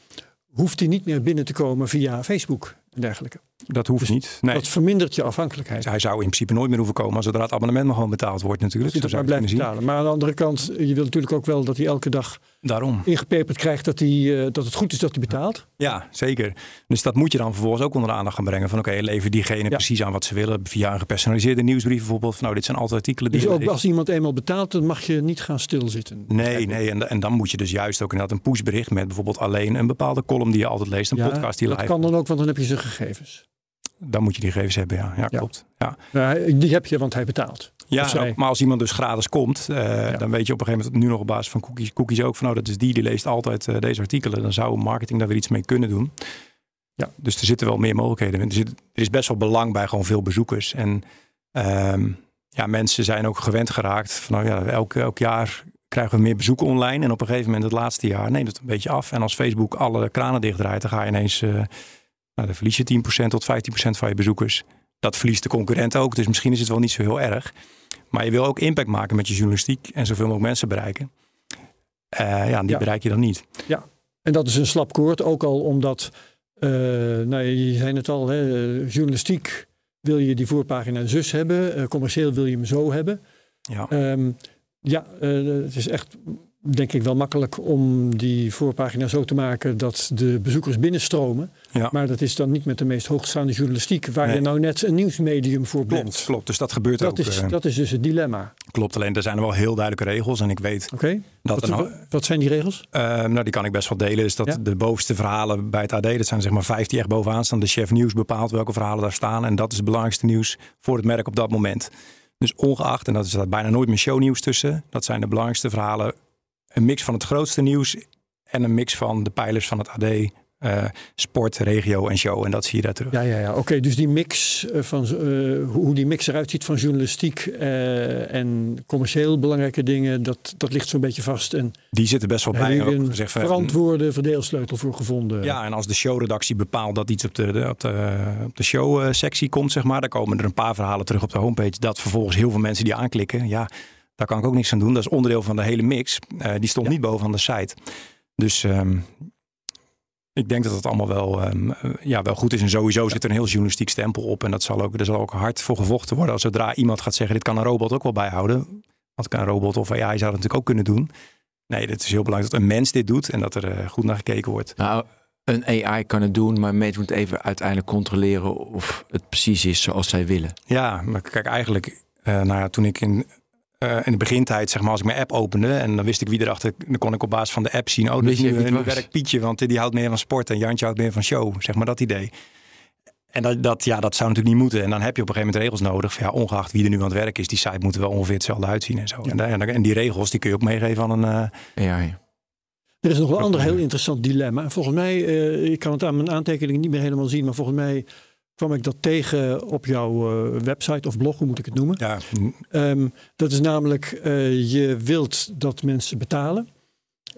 hoeft hij niet meer binnen te komen via Facebook en dergelijke. Dat hoeft Dus niet. Nee. Dat vermindert je afhankelijkheid. Hij zou in principe nooit meer hoeven komen zodra het abonnement maar gewoon betaald wordt natuurlijk. Zou maar kunnen betalen. Maar aan de andere kant, je wilt natuurlijk ook wel dat hij elke dag. Daarom. ingepeperd krijgt dat, hij, eh, dat het goed is dat hij betaalt. Ja, zeker. Dus dat moet je dan vervolgens ook onder de aandacht gaan brengen. Van oké, lever diegene precies aan wat ze willen. Via een gepersonaliseerde nieuwsbrief bijvoorbeeld. Van, nou, dit zijn altijd artikelen die Dus ook als iemand eenmaal betaalt, dan mag je niet gaan stilzitten. Nee, nee. En, en dan moet je dus juist ook inderdaad een pushbericht met bijvoorbeeld alleen een bepaalde column die je altijd leest. Een Ja, podcast die je dat live. kan dan ook, want dan heb je zijn gegevens. Dan moet je die gegevens hebben, ja. Ja, Ja. klopt. Ja. Nou, die heb je, want hij betaalt. Ja, zij. maar als iemand dus gratis komt, eh, dan weet je op een gegeven moment nu nog op basis van cookies, cookies ook van, nou, dat is die, die leest altijd eh, deze artikelen. Dan zou marketing daar weer iets mee kunnen doen. Ja. Dus er zitten wel meer mogelijkheden. in. Er, zit, er is best wel belang bij gewoon veel bezoekers. En ehm, ja, mensen zijn ook gewend geraakt van, nou ja, elk, elk jaar krijgen we meer bezoeken online. En op een gegeven moment het laatste jaar neemt het een beetje af. En als Facebook alle kranen dichtdraait, dan ga je ineens, eh, nou, dan verlies je 10% tot 15% van je bezoekers. Dat verliest de concurrent ook. Dus misschien is het wel niet zo heel erg. Maar je wil ook impact maken met je journalistiek en zoveel mogelijk mensen bereiken. Eh, ja, en die Ja. bereik je dan niet. En dat is een slap koord, ook al omdat, eh, nou, je zei het al, hè, eh, journalistiek wil je die voorpagina zus hebben, commercieel wil je hem zo hebben. Ja, Ehm, ja, het is echt, denk ik, wel makkelijk om die voorpagina zo te maken dat de bezoekers binnenstromen. ja. Maar dat is dan niet met de meest hoogstaande journalistiek, waar Nee. je nou net een nieuwsmedium voor bent. klopt, klopt. Dus dat gebeurt Dat ook. is, eh, dat is dus het dilemma. klopt. Alleen er zijn er wel heel duidelijke regels. En ik weet Oké, dat wat, wat- zijn die regels? Eh, nou, die kan ik best wel delen. Dus dat Ja. de bovenste verhalen bij het AD, dat zijn zeg maar vijf die echt bovenaan staan. De chef nieuws bepaalt welke verhalen daar staan. En dat is het belangrijkste nieuws voor het merk op dat moment. Dus ongeacht, en dat is daar bijna nooit meer shownieuws tussen. Dat zijn de belangrijkste verhalen. Een mix van het grootste nieuws en een mix van de pijlers van het AD. eh, sport, regio en show. En dat zie je daar terug. Ja, ja, ja. Oké, dus die mix eh, van eh, hoe die mix eruit ziet van journalistiek en commercieel belangrijke dingen, dat, dat ligt zo'n beetje vast. En Die zitten best wel bij. een gezegd verantwoorde verdeelsleutel voor gevonden. Ja, en als de showredactie bepaalt dat iets op de, de- op de, op de show-sectie komt, zeg maar, dan komen er een paar verhalen terug op de homepage. Dat vervolgens heel veel mensen die aanklikken. Ja, daar kan ik ook niks aan doen. Dat is onderdeel van de hele mix. Eh, die stond Ja. niet bovenaan de site. Dus ehm, ik denk dat het allemaal wel, ehm, eh, ja, wel goed is. En sowieso zit er een heel journalistiek stempel op. En dat zal ook, er zal ook hard voor gevochten worden. Als zodra iemand gaat zeggen, dit kan een robot ook wel bijhouden. Kan een robot of AI zou dat natuurlijk ook kunnen doen. Nee, het is heel belangrijk dat een mens dit doet en dat er eh, goed naar gekeken wordt. Nou, een AI kan het doen, maar een mens moet even uiteindelijk controleren of het precies is zoals zij willen. Ja, maar kijk, eigenlijk, nou ja, toen ik in, eh, in de begintijd, zeg maar, als ik mijn app opende en dan wist ik wie erachter, dan kon ik op basis van de app zien, oh, dus je nu, nu werkt Pietje, want die houdt meer van sport en Jantje houdt meer van show, zeg maar dat idee. En dat, dat, ja, dat zou natuurlijk niet moeten. En dan heb je op een gegeven moment regels nodig. Van, ja, ongeacht wie er nu aan het werk is, die site moet er wel ongeveer hetzelfde uitzien en zo. En, en, en die regels die kun je ook meegeven aan een. eh, AI. Er is nog een ander heel interessant dilemma. En volgens mij, eh, ik kan het aan mijn aantekeningen niet meer helemaal zien, maar volgens mij kwam ik dat tegen op jouw eh, website of blog, hoe moet ik het noemen? ja, Ehm, dat is namelijk, eh, je wilt dat mensen betalen.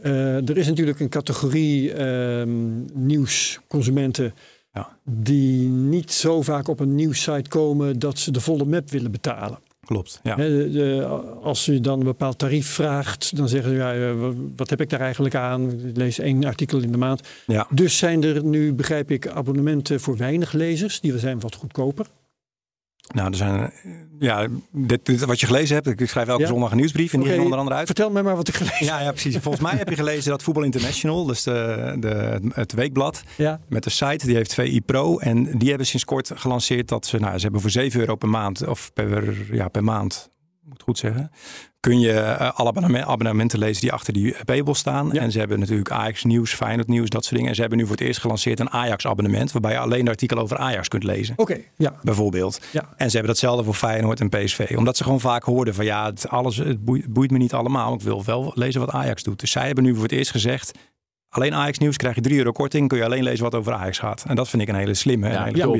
Eh, er is natuurlijk een categorie ehm, nieuwsconsumenten Ja. die niet zo vaak op een nieuwssite komen dat ze de volle map willen betalen. Klopt. Ja. Hè, de- de- als je dan een bepaald tarief vraagt, dan zeggen ze, ja, eh, wa- wat heb ik daar eigenlijk aan? Ik lees één artikel in de maand. Ja. Dus zijn er nu, begrijp ik, abonnementen voor weinig lezers. Die zijn wat goedkoper. Nou, er zijn. Ja, dit, dit wat je gelezen hebt. Ik schrijf elke Ja. zondag een nieuwsbrief en die Oké, ging onder andere uit. Vertel mij maar wat ik gelezen Ja, ja, precies. Volgens mij heb je gelezen dat Voetbal International, dus de, de, het weekblad, Ja, met de site, die heeft VI Pro. En die hebben sinds kort gelanceerd dat ze, nou, ze hebben voor 7 euro per maand, of per, ja, per maand, moet ik het goed zeggen, kun je eh, alle abonnement- abonnementen lezen die achter die paywall staan. Ja. En ze hebben natuurlijk Ajax nieuws, Feyenoord nieuws, dat soort dingen. En ze hebben nu voor het eerst gelanceerd een Ajax abonnement, waarbij je alleen de artikelen over Ajax kunt lezen. oké. ja, Bijvoorbeeld. ja. En ze hebben datzelfde voor Feyenoord en PSV. Omdat ze gewoon vaak hoorden van ja, het, alles, het boeit, me niet allemaal. Ik wil wel lezen wat Ajax doet. Dus zij hebben nu voor het eerst gezegd... alleen Ajax nieuws krijg je 3 euro korting. Kun je alleen lezen wat over Ajax gaat. En dat vind ik een hele slimme en Ja.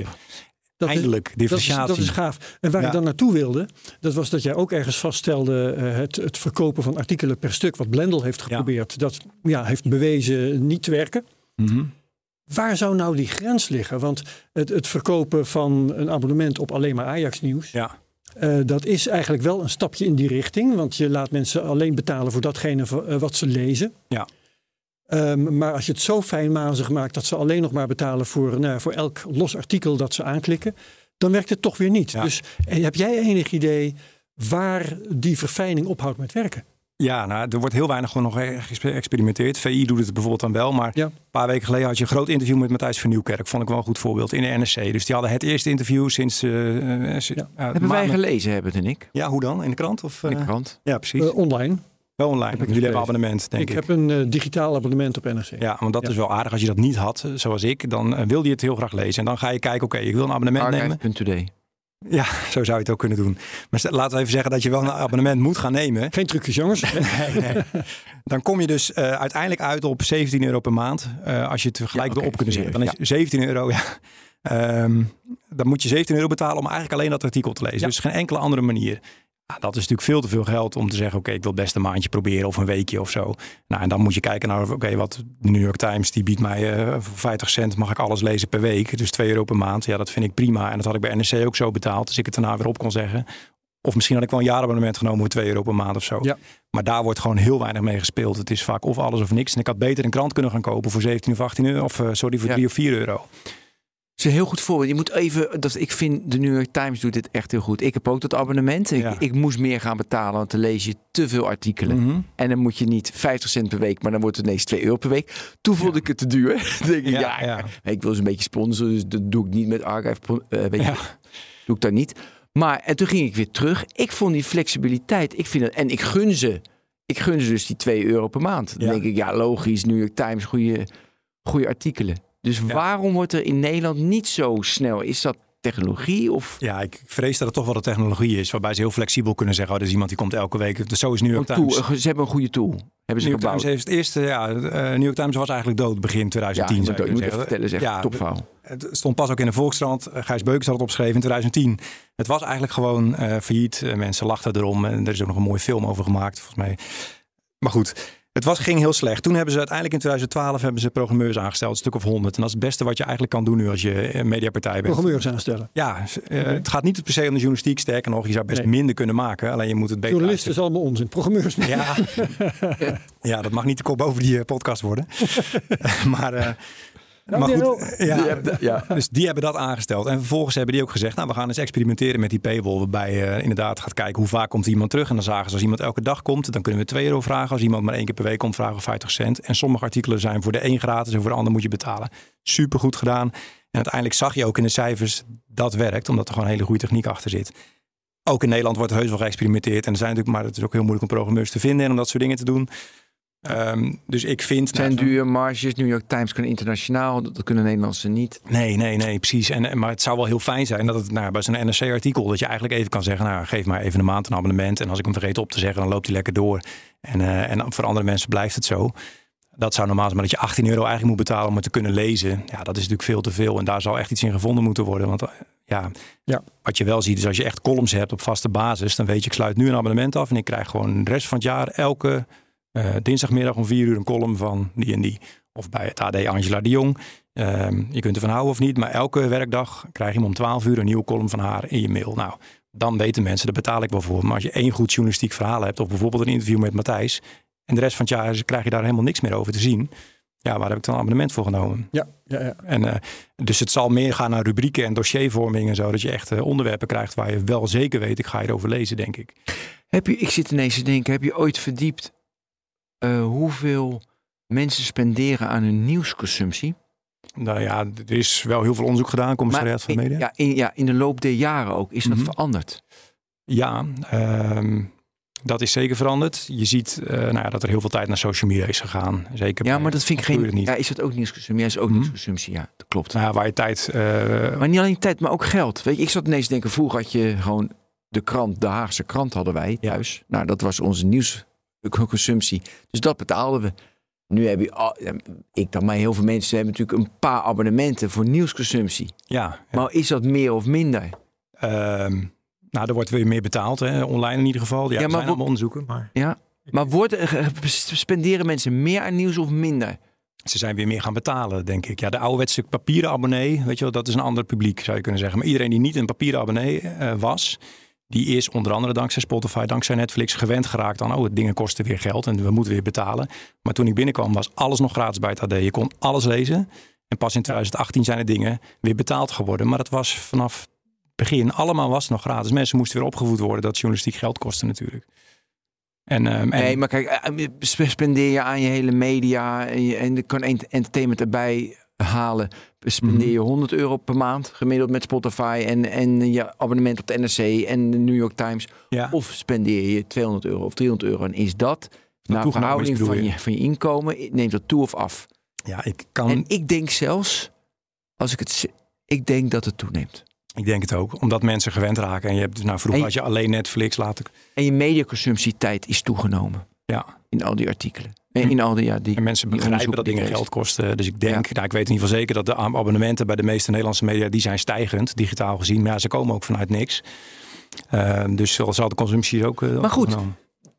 Dat Eindelijk, Dat is, differentiatie. dat is gaaf. En waar Ja. ik dan naartoe wilde, dat was dat jij ook ergens vaststelde eh, het, het verkopen van artikelen per stuk, wat Blendel heeft geprobeerd, dat ja, heeft bewezen niet te werken. Mhm. Waar zou nou die grens liggen? Want het, het verkopen van een abonnement op alleen maar Ajax nieuws, Ja, eh, dat is eigenlijk wel een stapje in die richting. Want je laat mensen alleen betalen voor datgene eh, wat ze lezen. Ja. Ehm, maar als je het zo fijnmazig maakt dat ze alleen nog maar betalen voor, nou, voor elk los artikel dat ze aanklikken, dan werkt het toch weer niet. Ja. Dus eh, heb jij enig idee waar die verfijning ophoudt met werken? Ja, nou, er wordt heel weinig gewoon nog geëxperimenteerd. VI doet het bijvoorbeeld dan wel. Maar Ja. een paar weken geleden had je een groot interview met Matthijs van Nieuwkerk. Vond ik wel een goed voorbeeld in de NRC. Dus die hadden het eerste interview sinds... si- Ja. Hebben wij gelezen, hebben het en ik. Ja, hoe dan? In de krant? Of, In de krant. Ja, precies. Eh, online. Wel online. heb Jullie hebben abonnement, denk Ik, ik. heb een eh, digitaal abonnement op NRC. Ja, want dat Ja. is wel aardig. Als je dat niet had, eh, zoals ik, dan eh, wilde je het heel graag lezen. En dan ga je kijken, oké, ik wil een abonnement nemen. Archive.today. Ja, zo zou je het ook kunnen doen. Maar st- laten we even zeggen dat je wel een abonnement moet gaan nemen. Geen trucjes, jongens. Nee, nee. Dan kom je dus eh, uiteindelijk uit op 17 euro per maand. eh, als je het gelijk Ja, oké, erop kunnen zetten. Dan is 17 euro, ja. Ehm, dan moet je 17 euro betalen om eigenlijk alleen dat artikel te lezen. Ja. Dus geen enkele andere manier. Ja, dat is natuurlijk veel te veel geld om te zeggen: oké, ik wil best een maandje proberen of een weekje of zo. Nou, en dan moet je kijken naar: oké, wat de New York Times die biedt mij eh, voor 50 cent mag ik alles lezen per week. Dus 2 euro per maand. Ja, dat vind ik prima. En dat had ik bij NRC ook zo betaald. Dus ik het daarna weer op kon zeggen. Of misschien had ik wel een jaarabonnement genomen voor 2 euro per maand of zo. Ja. Maar daar wordt gewoon heel weinig mee gespeeld. Het is vaak of alles of niks. En ik had beter een krant kunnen gaan kopen voor 17 of 18 euro. Of eh, sorry, voor Ja. 3 of 4 euro. Is een heel goed voorbeeld. Je moet even, dat, ik vind de New York Times doet dit echt heel goed. Ik heb ook dat abonnement. Ik, Ja. ik moest meer gaan betalen, want dan lees je te veel artikelen. Mhm. En dan moet je niet 50 cent per week, maar dan wordt het ineens 2 euro per week. Toen vond Ja. ik het te duur. Dan denk ik, Ja, ik wil ze een beetje sponsoren, dus dat doe ik niet met Archive. eh, weet je, doe ik daar niet. Maar en toen ging ik weer terug. Ik vond die flexibiliteit, ik vind het, en ik gun ze, ik gun ze dus die 2 euro per maand. Dan denk ik, ja, logisch, New York Times, goede, goede artikelen. Dus Ja. waarom wordt er in Nederland niet zo snel? Is dat technologie of Ja, ik vrees dat het toch wel de technologie is. Waarbij ze heel flexibel kunnen zeggen: oh, er is iemand die komt elke week. Dus zo is New York Times. tool? Ze hebben een goede tool. Hebben ze New York gebouwd. Times heeft het eerste, ja, eh, New York Times was eigenlijk dood begin ja, 2010. je zou moet, je moet even vertellen, zeg. Ja, topverhaal. Het stond pas ook in de Volkskrant. Eh, Gijs Beukers had het opgeschreven in 2010. Het was eigenlijk gewoon eh, failliet. Mensen lachten erom. En er is ook nog een mooie film over gemaakt, volgens mij. Maar goed, het was, ging heel slecht. Toen hebben ze uiteindelijk in 2012 hebben ze programmeurs aangesteld. Een stuk of honderd. En dat is het beste wat je eigenlijk kan doen nu als je een mediapartij bent. Programmeurs aanstellen. Ja, eh, het gaat niet per se om de journalistiek. Sterker nog, je zou best Nee. minder kunnen maken. Alleen je moet het beter Journalisten is allemaal onzin. Programmeurs ja. ja, dat mag niet de kop over die eh, podcast worden. maar, eh, maar goed, ja, Die hebben- ja. dus die hebben dat aangesteld. En vervolgens hebben die ook gezegd, nou we gaan eens experimenteren met die paywall. Waarbij je inderdaad gaat kijken hoe vaak komt iemand terug. En dan zagen ze als iemand elke dag komt, dan kunnen we 2 euro vragen. Als iemand maar één keer per week komt, vragen we 50 cent. En sommige artikelen zijn voor de een gratis en voor de ander moet je betalen. Super goed gedaan. En uiteindelijk zag je ook in de cijfers dat werkt, omdat er gewoon een hele goede techniek achter zit. Ook in Nederland wordt er heus wel geëxperimenteerd. En er zijn natuurlijk, maar het is ook heel moeilijk om programmeurs te vinden en om dat soort dingen te doen. Ehm, dus ik vind. Het zijn nou, duur marges. New York Times kunnen internationaal. Dat dat kunnen Nederlandse niet. Nee, nee, nee, precies. En, maar het zou wel heel fijn zijn dat het nou, bij zo'n NRC-artikel... dat je eigenlijk even kan zeggen, nou, geef maar even een maand een abonnement. En als ik hem vergeet op te zeggen, dan loopt hij lekker door. En, eh, en voor andere mensen blijft het zo. Dat zou normaal zijn, maar dat je 18 euro eigenlijk moet betalen om het te kunnen lezen. Ja, dat is natuurlijk veel te veel. En daar zal echt iets in gevonden moeten worden. Want eh, ja, Ja. wat je wel ziet is als je echt columns hebt op vaste basis... dan weet je, ik sluit nu een abonnement af... en ik krijg gewoon de rest van het jaar elke eh, dinsdagmiddag om vier uur een column van die en die. Of bij het AD Angela de Jong. Ehm, je kunt ervan houden of niet, maar elke werkdag krijg je hem om 12 uur een nieuwe column van haar in je mail. Nou, dan weten mensen, daar betaal ik wel voor. Maar als je één goed journalistiek verhaal hebt, of bijvoorbeeld een interview met Matthijs, en de rest van het jaar krijg je daar helemaal niks meer over te zien. Ja, waar heb ik dan een abonnement voor genomen? Ja, ja, ja. En, eh, dus het zal meer gaan naar rubrieken en dossiervorming en zo, dat je echt eh, onderwerpen krijgt waar je wel zeker weet, ik ga hierover lezen, denk ik. Heb je, ik zit ineens te denken, heb je ooit verdiept eh, hoeveel mensen spenderen aan hun nieuwsconsumptie? Nou ja, er is wel heel veel onderzoek gedaan, commissariaat van de media. ja, in, ja, in de loop der jaren ook. Is dat Mhm. veranderd? Ja, ehm, dat is zeker veranderd. Je ziet eh, nou ja, dat er heel veel tijd naar social media is gegaan. Zeker Ja, maar dat vind ik geen... niet. Ja, is dat ook nieuwsconsumptie? Ja, is ook Mhm. nieuwsconsumptie. Ja, dat klopt. Nou ja, waar je tijd... eh, Maar niet alleen tijd, maar ook geld. Weet je, ik zat ineens te denken, vroeger had je gewoon de krant, de Haagse krant hadden wij Ja. thuis. Nou, dat was onze nieuwsconsumptie. Dus dat betaalden we. Nu heb je, al- ik dan, maar heel veel mensen hebben natuurlijk een paar abonnementen voor nieuwsconsumptie. ja, Maar is dat meer of minder? ehm, nou, er wordt weer meer betaald, hè? online in ieder geval. Ja, Ja, maar zijn allemaal onderzoeken, maar Ja. Maar wordt, er- spenderen mensen meer aan nieuws of minder? ze zijn weer meer gaan betalen, denk ik. Ja, de ouderwetse papieren abonnee, weet je wel, dat is een ander publiek, zou je kunnen zeggen. Maar iedereen die niet een papieren abonnee eh, was, die is onder andere dankzij Spotify, dankzij Netflix gewend geraakt aan, oh, dingen kosten weer geld en we moeten weer betalen. Maar toen ik binnenkwam was alles nog gratis bij het AD. Je kon alles lezen. En pas in 2018 zijn er dingen weer betaald geworden. Maar dat was vanaf begin, allemaal was nog gratis. Mensen moesten weer opgevoed worden dat journalistiek geld kostte natuurlijk. En, um, nee, maar kijk, eh, spendeer je aan je hele media en, je, en er kan entertainment erbij halen. Spendeer je 100 mhm. euro per maand gemiddeld met Spotify en, en je abonnement op de NRC en de New York Times. Ja. Of spendeer je 200 euro of 300 euro. En is dat naar verhouding van je, van je inkomen, neemt dat toe of af? Ja, ik kan. En ik denk zelfs, als ik het. Ik denk dat het toeneemt. Ik denk het ook, omdat mensen gewend raken. En je hebt, nou, vroeger had je alleen Netflix, laten. En je mediaconsumptietijd is toegenomen. Ja. In al die artikelen. En in al die, ja, die, en mensen begrijpen dat dingen geld kosten. Dus ik denk, nou, ik weet in ieder geval zeker dat de abonnementen bij de meeste Nederlandse media, die zijn stijgend, digitaal gezien. Maar ja, ze komen ook vanuit niks. Uh, dus zal de consumptie ook. Uh, maar goed,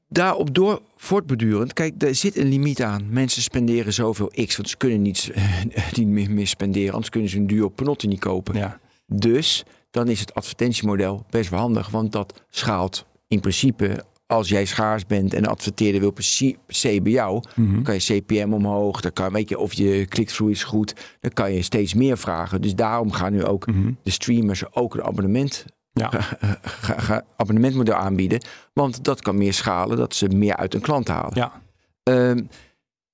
daarop door voortbedurend. Kijk, er zit een limiet aan. Mensen spenderen zoveel x, want ze kunnen niet, niet meer spenderen. Anders kunnen ze een duur panotti niet kopen. Ja. Dus dan is het advertentiemodel best wel handig. Want dat schaalt in principe als jij schaars bent en de adverteerder wil per se bij jou, mm dan kan je CPM omhoog. Dan kan, weet je, of je click-through is goed. Dan kan je steeds meer vragen. Dus daarom gaan nu ook mhm. de streamers ook een abonnement ja. abonnementmodel aanbieden. Want dat kan meer schalen, dat ze meer uit een klant halen. Ja. Ehm,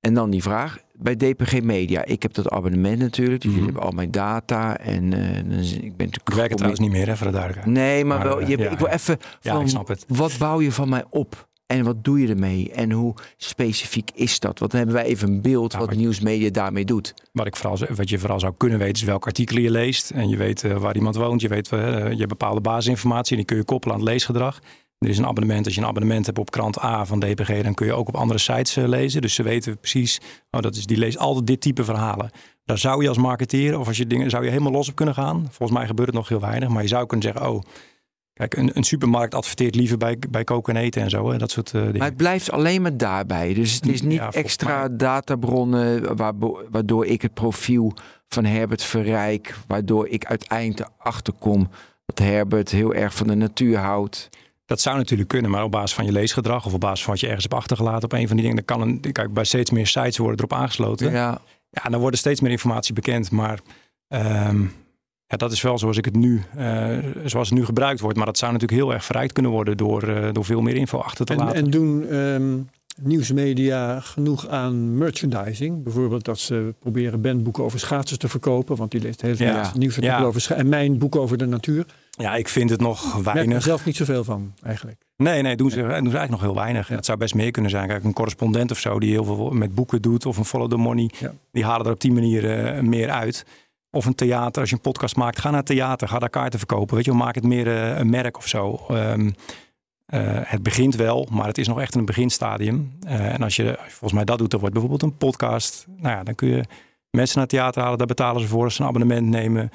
en dan die vraag bij DPG Media. Ik heb dat abonnement natuurlijk, dus mm jullie hebben al mijn data. En uh, ik ben natuurlijk. Ik werk het trouwens niet meer, hè, voor de duidelijkheid. Nee, maar, wel, je, ik wil even van, ja, ik snap het. wat bouw je van mij op? En wat doe je ermee? En hoe specifiek is dat? Want dan hebben wij even een beeld wat nieuwsmedia daarmee doet. Wat, ik vooral, wat je vooral zou kunnen weten is welke artikelen je leest. En je weet uh, waar iemand woont. Je weet, uh, je hebt bepaalde basisinformatie. En die kun je koppelen aan het leesgedrag. Er is een abonnement. Als je een abonnement hebt op krant A van DPG, dan kun je ook op andere sites uh, lezen. Dus ze weten precies, oh, dat is, die leest altijd dit type verhalen. Daar zou je als marketeer of als je dingen, zou je helemaal los op kunnen gaan. Volgens mij gebeurt het nog heel weinig. Maar je zou kunnen zeggen, oh, Kijk, een, een, supermarkt adverteert liever bij, bij koken en eten en zo. Hè? Dat soort uh, dingen. Maar het blijft alleen maar daarbij. Dus het is niet extra databronnen waardoor ik het profiel van Herbert verrijk. Waardoor ik uiteindelijk erachter kom dat Herbert heel erg van de natuur houdt. Dat zou natuurlijk kunnen, maar op basis van je leesgedrag of op basis van wat je ergens hebt achtergelaten op een van die dingen, dan kan een, kijk, bij steeds meer sites worden erop aangesloten. Ja. Ja, dan wordt steeds meer informatie bekend, maar um, ja, dat is wel zoals ik het nu, uh, zoals het nu gebruikt wordt. Maar dat zou natuurlijk heel erg verrijkt kunnen worden door, uh, door veel meer info achter te en, laten. En doen um, nieuwsmedia genoeg aan merchandising? Bijvoorbeeld dat ze proberen bandboeken over schaatsen te verkopen. Want die leest heel veel ja. over schaatsen. En mijn boek over de natuur. Ja, ik vind het nog weinig. Ik er zelf niet zoveel van, eigenlijk. Nee, nee, doen ze, doen ze eigenlijk nog heel weinig. Het zou best meer kunnen zijn. Kijk, een correspondent of zo die heel veel met boeken doet. Of een Follow the Money. Die halen er op die manier uh, meer uit. Of een theater, als je een podcast maakt, ga naar theater, ga daar kaarten verkopen. Weet je, maak het meer uh, een merk of zo. Um, uh, het begint wel, maar het is nog echt een beginstadium. Uh, en als je volgens mij dat doet, dan wordt bijvoorbeeld een podcast. Nou ja, dan kun je mensen naar het theater halen, daar betalen ze voor als ze een abonnement nemen.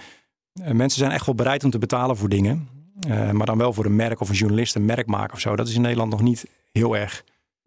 mensen zijn echt wel bereid om te betalen voor dingen. maar dan wel voor een merk of een journalist een merk maken of zo. Dat is in Nederland nog niet heel erg.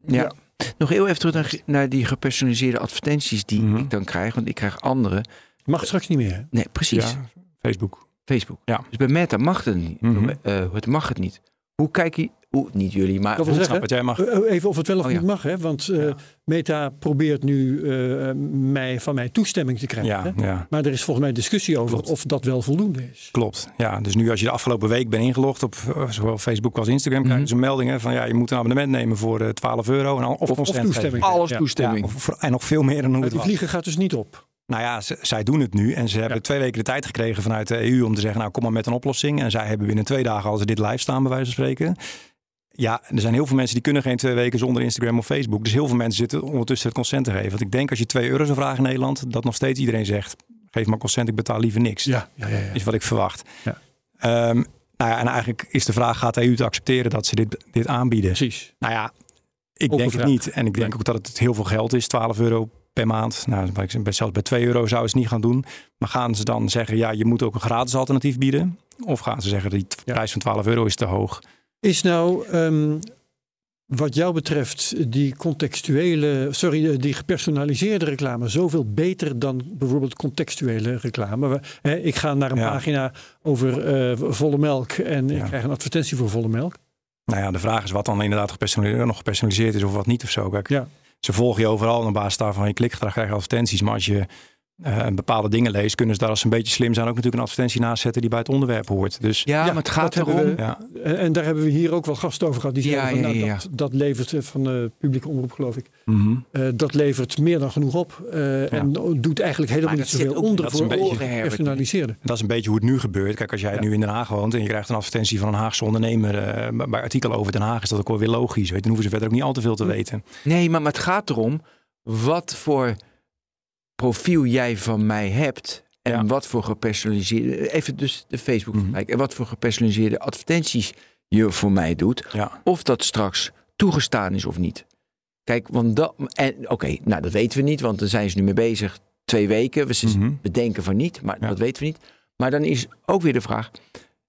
Ja. ja. Nog heel even terug naar, naar die gepersonaliseerde advertenties die mm -hmm. ik dan krijg. Want ik krijg andere. Mag straks niet meer. Nee, precies. Ja, Facebook. Facebook. Ja. Dus bij Meta mag het niet. Mm -hmm. uh, het mag het niet. Hoe kijk je, hoe, niet jullie, maar... Hoe zeggen, jij mag. Eh, eh, even of het wel of oh, niet mag, hè? want uh, ja. Meta probeert nu uh, mij, van mij toestemming te krijgen. Ja, ja. Maar er is volgens mij discussie over Klopt. of dat wel voldoende is. Klopt, ja. Dus nu als je de afgelopen week bent ingelogd op zowel Facebook als Instagram, krijg je mhm. meldingen van ja, je moet een abonnement nemen voor 12 euro en of, of, of toestemming. Alles toestemming. Of, en nog veel meer dan hoe het Die vliegen gaat dus niet op. Nou ja, zij doen het nu. En ze hebben ja. twee weken de tijd gekregen vanuit de EU om te zeggen: Nou, kom maar met een oplossing. En zij hebben binnen twee dagen, als ze dit live staan, bij wijze van spreken. Ja, er zijn heel veel mensen die kunnen geen twee weken zonder Instagram of Facebook. Dus heel veel mensen zitten ondertussen het consent te geven. Want ik denk als je 2 euro zou vragen in Nederland, dat nog steeds iedereen zegt: geef maar consent, ik betaal liever niks. Ja, ja, ja, ja. Is wat ik verwacht. Ja. Um, nou ja, en eigenlijk is de vraag: gaat de EU het accepteren dat ze dit, dit aanbieden? Precies. Nou ja, ik denk het niet. En ik denk ook dat het heel veel geld is, 12 euro per maand. Nou, zelfs bij 2 euro zou ze het niet gaan doen. Maar gaan ze dan zeggen, ja, je moet ook een gratis alternatief bieden? Of gaan ze zeggen, die prijs van 12 euro is te hoog? Is nou, um, wat jou betreft die contextuele, sorry, die gepersonaliseerde reclame zoveel beter dan bijvoorbeeld contextuele reclame? Ik ga naar een Ja. pagina over eh, volle melk en ik krijg een advertentie voor volle melk. Nou ja, de vraag is wat dan inderdaad gepersonaliseerd, nog gepersonaliseerd is of wat niet of zo. Kijk, Ja. Ze volgen je overal en op basis daarvan je klikgedrag krijg je advertenties. Maar als je eh, bepaalde dingen leest, kunnen ze daar als ze een beetje slim zijn ook natuurlijk een advertentie naast zetten die bij het onderwerp hoort. Dus Ja, Ja, maar het gaat erom. we- ja, En, daar hebben we hier ook wel gasten over gehad. Die Ja, zeiden van, ja, nou, ja, Dat, dat levert eh, van de publieke omroep, geloof ik. Mhm. eh, dat levert meer dan genoeg op. eh, En doet eigenlijk helemaal Maar niet zoveel onder voor een beetje- oren gepersonaliseerde. Dat is een beetje hoe het nu gebeurt. Kijk, als jij Ja. nu in Den Haag woont en je krijgt een advertentie van een Haagse ondernemer eh, bij artikelen over Den Haag, is dat ook wel weer logisch. Weet je, dan hoeven ze verder ook niet al te veel te weten. Nee, maar, maar het gaat erom wat voor profiel jij van mij hebt. En Ja. wat voor gepersonaliseerde. Even dus de Facebook vergelijken. En wat voor gepersonaliseerde advertenties je voor mij doet. Ja, Of dat straks toegestaan is of niet. Kijk, want dat. En oké, nou dat weten we niet, want daar zijn ze nu mee bezig. Twee weken. We ze Mhm. bedenken van niet, maar Ja. dat weten we niet. Maar dan is ook weer de vraag.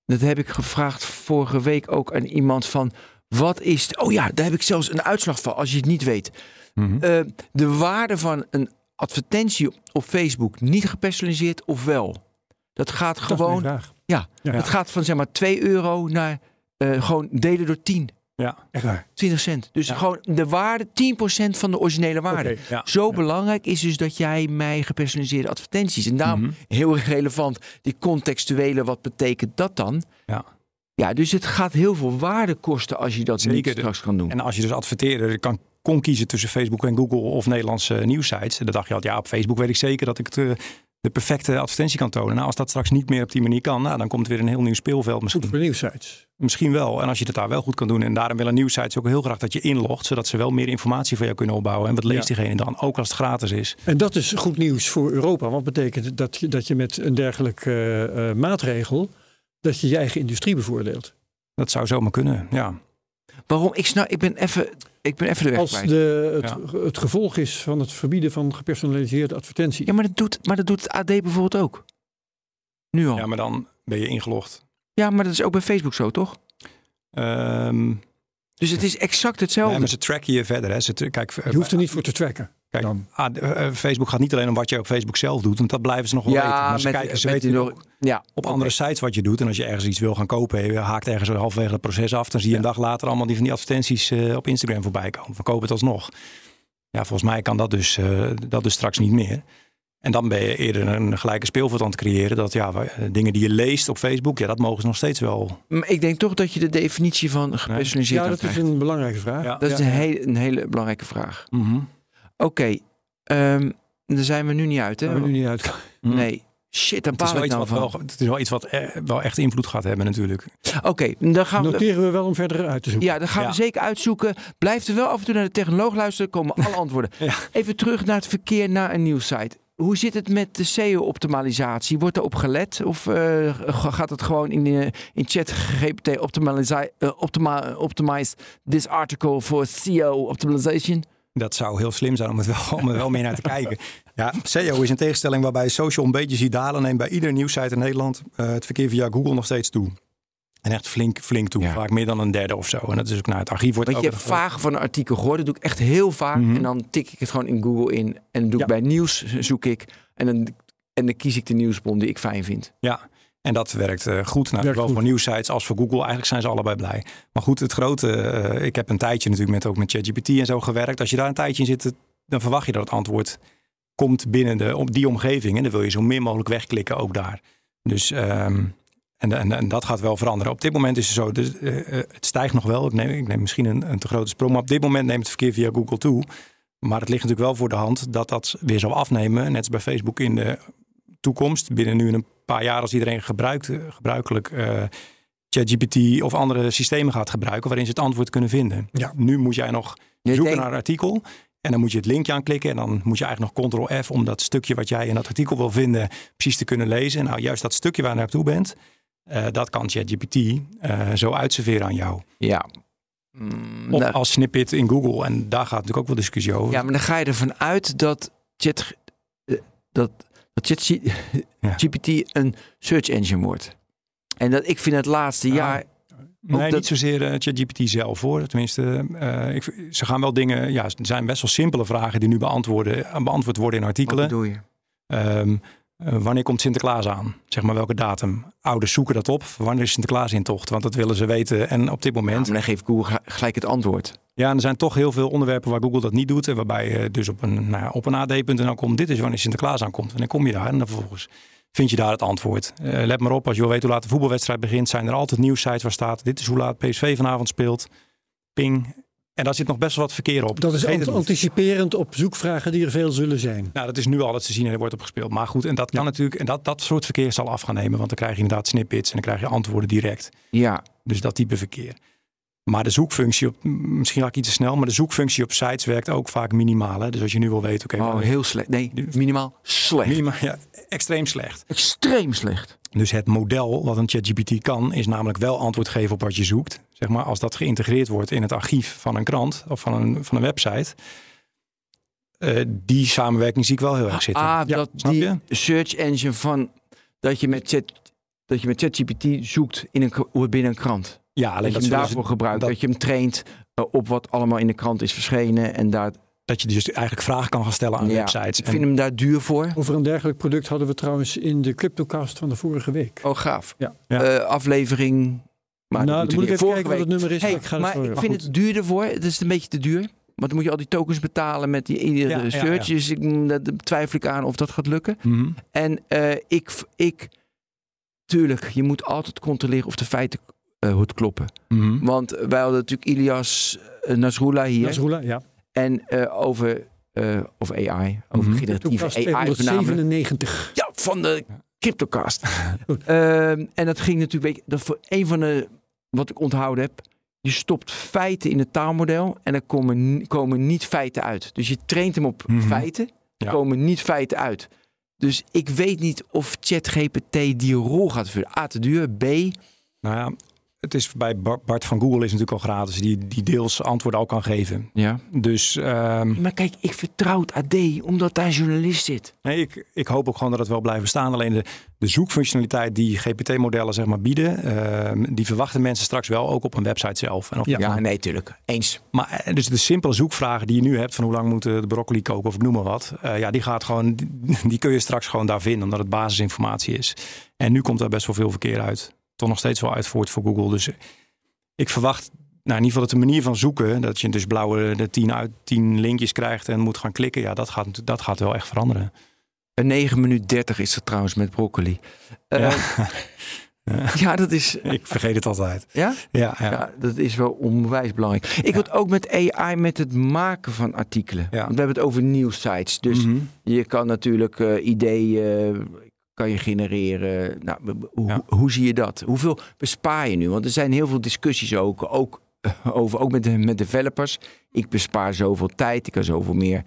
Dat heb ik gevraagd vorige week ook aan iemand van. Wat is. Oh ja, daar heb ik zelfs een uitslag van, als je het niet weet. Mhm. Eh, de waarde van een advertentie op Facebook niet gepersonaliseerd of wel? Dat gaat Dat gewoon. Ja, Ja. het gaat van zeg maar 2 euro naar eh, gewoon delen door 10. ja. Echt waar. 20 cent. Dus Ja. gewoon de waarde, 10% van de originele waarde. Ja. Zo belangrijk is dus dat jij mij gepersonaliseerde advertenties. En daarom Mhm. heel erg relevant, die contextuele, wat betekent dat dan? Ja. Ja, dus het gaat heel veel waarde kosten als je dat niet Zeker. straks kan doen. En als je dus adverteerde, kan kon kiezen tussen Facebook en Google of Nederlandse nieuwsites. En dan dacht je altijd, ja, op Facebook weet ik zeker dat ik het, eh, de perfecte advertentie kan tonen. Nou, als dat straks niet meer op die manier kan, nou, dan komt weer een heel nieuw speelveld Goed misschien. voor nieuwsites. Misschien wel. En als je het daar wel goed kan doen. En daarom willen nieuwsites ook heel graag dat je inlogt, zodat ze wel meer informatie voor jou kunnen opbouwen. En wat leest Ja. diegene dan, ook als het gratis is. En dat is goed nieuws voor Europa. Want betekent dat je, dat je met een dergelijke eh, eh, maatregel... dat je je eigen industrie bevoordeelt. Dat zou zomaar kunnen, ja. Waarom? Ik, snap, ik, ben even, ik ben even de weg Als kwijt. de, het, het gevolg is van het verbieden van gepersonaliseerde advertentie. Ja, maar dat, doet, maar dat doet het AD bijvoorbeeld ook. Nu al. Ja, maar dan ben je ingelogd. Ja, maar dat is ook bij Facebook zo, toch? Ehm Dus het is exact hetzelfde. nee, maar ze tracken je verder. Hè. Ze, kijk, Je hoeft er niet voor te tracken. Kijk, Dan. ah, eh, Facebook gaat niet alleen om wat je op Facebook zelf doet, want dat blijven ze nog wel weten. Maar ze met, kijken, ze met weten nog- ja, op andere sites wat je doet. En als je ergens iets wil gaan kopen, je haakt ergens halverwege het proces af, dan zie je een dag later allemaal die van die advertenties eh, op Instagram voorbij komen. Van koop het alsnog. Ja, volgens mij kan dat dus, eh, dat dus straks niet meer. En dan ben je eerder een gelijke speelveld aan het creëren. Dat ja, dingen die je leest op Facebook, ja, dat mogen ze nog steeds wel. Maar ik denk toch dat je de definitie van gepersonaliseerd Ja, dat is een belangrijke vraag. Ja. Dat is een, hele, een hele belangrijke vraag. Mhm. Oké, ehm, daar zijn we nu niet uit, hè? Daar hebben we nu niet uit. Nee. Shit, is, baal wel ik iets nou wat van. wel, het is wel iets wat eh, wel echt invloed gaat hebben natuurlijk. Oké, dan gaan we... Noteren we wel om verder uit te zoeken. Ja, dat gaan Ja. we zeker uitzoeken. Blijf er wel af en toe naar de technoloog luisteren, komen alle antwoorden. Ja. Even terug naar het verkeer naar een nieuwssite. Hoe zit het met de SEO-optimalisatie? Wordt er op gelet? Of eh, gaat het gewoon in, eh, in chat GPT optimalize, eh, optima, optimize this article for SEO optimization? Dat zou heel slim zijn om, het wel, om er wel meer naar te kijken. Ja, SEO is een tegenstelling waarbij social een beetje ziet dalen. Neemt bij ieder nieuwsite in Nederland eh, het verkeer via Google nog steeds toe. En echt flink, flink toe. Ja. Vaak meer dan een derde of zo. En dat is ook naar het archief wordt Want je hebt vaag van een artikel gehoord. Dat doe ik echt heel vaak. Mhm. En dan tik ik het gewoon in Google in. En dan doe ik bij nieuws zoek ik. En dan, en dan kies ik de nieuwsbron die ik fijn vind. Ja, en dat werkt eh, goed. Nou, Werkt zowel goed. voor nieuwsites als voor Google. Eigenlijk zijn ze allebei blij. Maar goed, het grote... eh, ik heb een tijdje natuurlijk met, ook met ChatGPT en zo gewerkt. Als je daar een tijdje in zit, dan verwacht je dat het antwoord komt binnen de, op die omgeving. En dan wil je zo min mogelijk wegklikken ook daar. Dus... ehm, en, en, en dat gaat wel veranderen. Op dit moment is het zo, dus, eh, het stijgt nog wel. Ik neem, ik neem misschien een, een te grote sprong. Maar op dit moment neemt het verkeer via Google toe. Maar het ligt natuurlijk wel voor de hand dat dat weer zal afnemen. Net als bij Facebook in de toekomst. Binnen nu een paar jaar als iedereen gebruikt, eh, gebruikelijk eh, ChatGPT of andere systemen gaat gebruiken. Waarin ze het antwoord kunnen vinden. Ja. Nu moet jij nog Je zoeken naar een artikel. En dan moet je het linkje aanklikken. En dan moet je eigenlijk nog Ctrl-F om dat stukje wat jij in dat artikel wil vinden precies te kunnen lezen. Nou, juist dat stukje waar je naartoe bent, eh, dat kan ChatGPT eh zo uitserveren aan jou. Ja. Mm, Of nou, als snippet in Google. En daar gaat natuurlijk ook wel discussie over. ja, maar dan ga je ervan uit dat Chat, dat, dat Chat Ja. GPT een search engine wordt. En dat ik vind het laatste Ja. jaar Nee, dat- niet zozeer eh, ChatGPT zelf hoor. Tenminste, eh, ik, ze gaan wel dingen. Ja, het zijn best wel simpele vragen die nu beantwoorden, eh, beantwoord worden in Wat artikelen. bedoel je? Ehm, eh, wanneer komt Sinterklaas aan? Zeg maar welke datum? Ouders zoeken dat op. Wanneer is Sinterklaas in tocht? Want dat willen ze weten. En op dit Ja, moment. maar dan geeft Google gelijk het antwoord. Ja, en er zijn toch heel veel onderwerpen waar Google dat niet doet. En waarbij je dus op een, nou ja, op een ad.nl komt. Dit is wanneer Sinterklaas aankomt. En dan kom je daar en dan vervolgens vind je daar het antwoord. Eh, let maar op, als je wil weten hoe laat de voetbalwedstrijd begint, zijn er altijd nieuwsites waar staat. Dit is hoe laat PSV vanavond speelt. Ping. En daar zit nog best wel wat verkeer op. Dat is het ant- anticiperend op zoekvragen die er veel zullen zijn. Nou, dat is nu al dat te zien en er wordt op gespeeld. Maar goed, en dat kan natuurlijk. En dat, dat soort verkeer zal af gaan nemen. Want dan krijg je inderdaad snippets en dan krijg je antwoorden direct. Ja, Dus dat type verkeer. Maar de zoekfunctie op, misschien ga ik iets te snel, maar de zoekfunctie op sites werkt ook vaak minimaal. Hè? Dus als je nu wil weten, oké, oh, heel slecht. Nee, minimaal slecht. minimaal, ja, extreem slecht. Extreem slecht. Dus het model wat een ChatGPT kan, is namelijk wel antwoord geven op wat je zoekt. Zeg maar, als dat geïntegreerd wordt in het archief van een krant of van een, van een website. eh, die samenwerking zie ik wel heel erg zitten. Ah, Ja, dat die je? search engine van dat je met chat dat je met ChatGPT zoekt in een binnen een krant. Ja, alleen Dat, dat, je hem ze- daarvoor gebruikt. dat- Dat, je hem traint eh, op wat allemaal in de krant is verschenen. En daar, dat je dus eigenlijk vragen kan gaan stellen aan ja, websites. ik En- vind hem daar duur voor. Over een dergelijk product hadden we trouwens in de CryptoCast van de vorige week. Oh, gaaf. Ja. Ja. Eh, aflevering. Maar nou, dat dan moet ik even kijken wat het nummer is. Hey, maar ik ga maar ik vind goed. het duurder voor. Het is een beetje te duur. Want dan moet je al die tokens betalen met die iedere Ja, ja, search. ja. Dus ik, mm, daar twijfel ik aan of dat gaat lukken. Mhm. En eh, ik, ik, tuurlijk, je moet altijd controleren of de feiten eh, goed kloppen. Mhm. Want wij hadden natuurlijk Ilias uh, Nasrullah hier. Nasrullah, ja. En eh, over, eh, over AI, over generatieve AI voornamelijk. 297. Ja, van de Cryptocast. Ehm, en dat ging natuurlijk, weet je, dat voor een van de, wat ik onthouden heb, je stopt feiten in het taalmodel en er komen, komen niet feiten uit. Dus je traint hem op Mhm. feiten, er Ja. komen niet feiten uit. Dus ik weet niet of ChatGPT die rol gaat vullen. A, te duur. B, Nou ja, het is bij Bar- Bart van Google is natuurlijk al gratis, die, die deels antwoorden al kan geven. ja. Dus ehm, Maar kijk, ik vertrouw het AD omdat daar een journalist zit. nee, ik, ik hoop ook gewoon dat het wel blijven staan. Alleen de, de zoekfunctionaliteit die GPT-modellen zeg maar bieden, ehm, die verwachten mensen straks wel ook op een website zelf. En of Ja. Ja, nee, tuurlijk. Eens. Maar eh, dus de simpele zoekvragen die je nu hebt van hoe lang moet eh, de broccoli koken of ik noem maar wat. eh, ja, die gaat gewoon, die, die kun je straks gewoon daar vinden omdat het basisinformatie is. En nu komt daar best wel veel verkeer uit. Toch nog steeds wel uit voort voor Google. Dus ik verwacht, nou in ieder geval dat de manier van zoeken, dat je dus blauwe de 10 uit 10 linkjes krijgt en moet gaan klikken. Ja, dat gaat, dat gaat wel echt veranderen. Een 9 minuut 30 is er trouwens met broccoli. Eh, Ja. ja. dat is. ik vergeet het altijd. Ja? Ja, ja. Ja, dat is wel onwijs belangrijk. Ik had ook met AI met het maken van artikelen. Ja. Want we hebben het over nieuwsites. Dus Mhm. je kan natuurlijk eh, ideeën kan je genereren. Nou, hoe, Ja. hoe zie je dat? Hoeveel bespaar je nu? Want er zijn heel veel discussies ook, ook over, ook met, de, met developers. Ik bespaar zoveel tijd, ik kan zoveel meer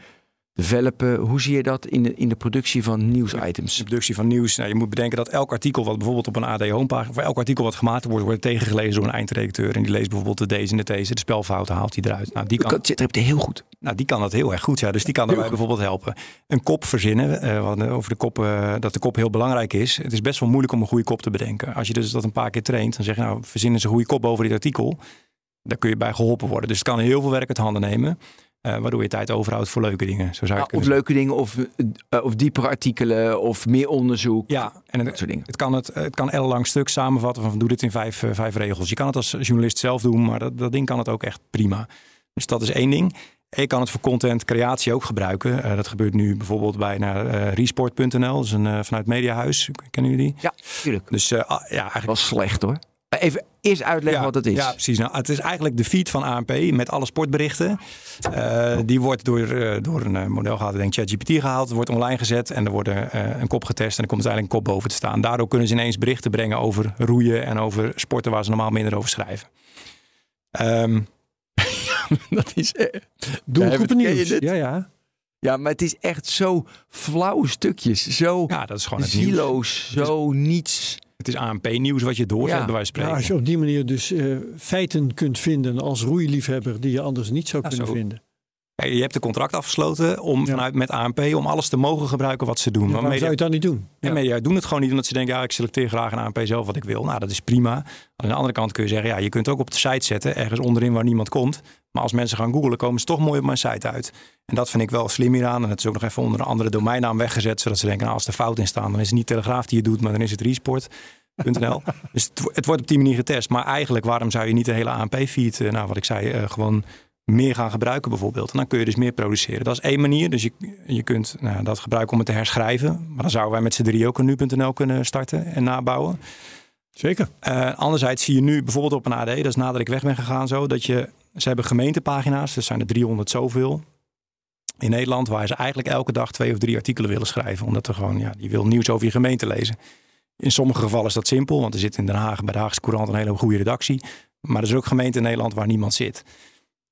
developen. Hoe zie je dat in de, in de productie van nieuwsitems? De productie van nieuws. Nou, je moet bedenken dat elk artikel wat bijvoorbeeld op een AD homepagina, of elk artikel wat gemaakt wordt, wordt tegengelezen door een eindredacteur. En die leest bijvoorbeeld de deze en de deze, de spelfouten haalt hij eruit. Nou, die kan, er heel goed. nou, die kan dat heel erg goed. Ja. Dus die kan daarbij bijvoorbeeld helpen. Een kop verzinnen, eh, over de kop, eh, dat de kop heel belangrijk is. Het is best wel moeilijk om een goede kop te bedenken. Als je dus dat een paar keer traint, dan zeg je nou, verzin eens een goede kop over dit artikel. Daar kun je bij geholpen worden. Dus het kan heel veel werk uit handen nemen. Eh, waardoor je tijd overhoudt voor leuke dingen. Zo zou Ja, of kunnen leuke dingen, of, eh, of diepere artikelen, of meer onderzoek. Ja, en Dat het, soort dingen. het kan het, het kan ellenlang stuk samenvatten van doe dit in vijf, eh, vijf regels. Je kan het als journalist zelf doen, maar dat, dat ding kan het ook echt prima. Dus dat is één ding. Je kan het voor content creatie ook gebruiken. Dat gebeurt nu bijvoorbeeld bij naar, eh, resport.nl. Dat is een vanuit Mediahuis. Kennen jullie die? Ja, tuurlijk. Dus ah, ja, eigenlijk Dat was slecht hoor. Even eerst uitleggen ja, wat het is. Ja, precies. Nou, het is eigenlijk de feed van ANP met alle sportberichten. Eh, die wordt door, eh, door een eh, model gehaald, ik denk ChatGPT gehaald. wordt online gezet en er wordt eh, een kop getest. En er komt uiteindelijk een kop boven te staan. Daardoor kunnen ze ineens berichten brengen over roeien en over sporten waar ze normaal minder over schrijven. Ehm, dat is je nieuws. Ja, ja. Ja, maar het is echt zo flauwe stukjes. Zo ja, dat is gewoon het nieuws. zieloos. Zo niets. Het is ANP-nieuws wat je doorzet, Ja. bij wijze van Ja, spreken. als je op die manier dus eh, feiten kunt vinden als roeiliefhebber die je anders niet zou Ja, kunnen zo. vinden. Je hebt een contract afgesloten om Ja. vanuit met ANP om alles te mogen gebruiken wat ze doen. Ja, Maar waarom zou je het dan niet doen? en media doen het gewoon niet omdat ze denken, ja, ik selecteer graag een ANP zelf wat ik wil. Nou, dat is prima. Aan de andere kant kun je zeggen, ja, je kunt ook op de site zetten, ergens onderin waar niemand komt. Maar als mensen gaan googlen, komen ze toch mooi op mijn site uit. En dat vind ik wel slim hieraan. En het is ook nog even onder een andere domeinnaam weggezet, zodat ze denken, nou, als er fout in staan, dan is het niet Telegraaf die het doet, maar dan is het Resport.nl. dus het, het wordt op die manier getest. Maar eigenlijk, waarom zou je niet de hele ANP-feed, eh, nou, wat ik zei, eh, gewoon meer gaan gebruiken bijvoorbeeld. En dan kun je dus meer produceren. Dat is één manier. Dus je, je kunt nou, dat gebruiken om het te herschrijven. Maar dan zouden wij met z'n drie ook een nu.nl kunnen starten en nabouwen. Zeker. Eh, anderzijds zie je nu bijvoorbeeld op een AD, dat is nadat ik weg ben gegaan zo, dat je, ze hebben gemeentepagina's, dus zijn er 300 zoveel in Nederland, waar ze eigenlijk elke dag twee of drie artikelen willen schrijven. Omdat er gewoon, ja, die wil nieuws over je gemeente lezen. In sommige gevallen is dat simpel, want er zit in Den Haag bij de Haagse Courant een hele goede redactie. Maar er is ook gemeenten in Nederland waar niemand zit.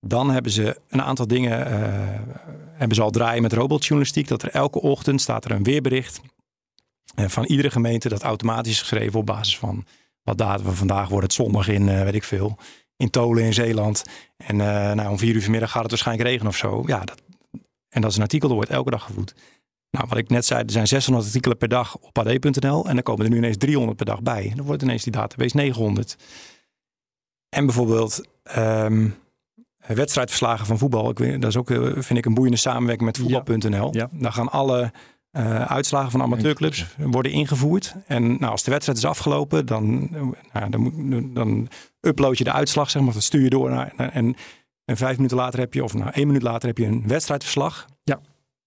Dan hebben ze een aantal dingen eh, hebben ze al draaien met robotjournalistiek. Dat er elke ochtend staat er een weerbericht eh, van iedere gemeente dat automatisch is geschreven op basis van wat daten we vandaag wordt het zondag in, eh, weet ik veel, in Tolen in Zeeland. En nou, om vier uur vanmiddag gaat het waarschijnlijk regenen of zo. Ja, dat, en dat is een artikel, dat wordt elke dag gevoed. Nou, wat ik net zei, er zijn 600 artikelen per dag op ad.nl en dan komen er nu ineens 300 per dag bij. Dan wordt ineens die database 900. En bijvoorbeeld ehm, wedstrijdverslagen van voetbal. Ik dat is ook, eh, vind ik, een boeiende samenwerking met voetbal.nl. Ja. Daar gaan alle eh, uitslagen van amateurclubs worden ingevoerd. En nou, als de wedstrijd is afgelopen, dan, nou, dan, dan upload je de uitslag, zeg maar, dat stuur je door naar, en, en vijf minuten later heb je, of nou één minuut later heb je een wedstrijdverslag. Ja.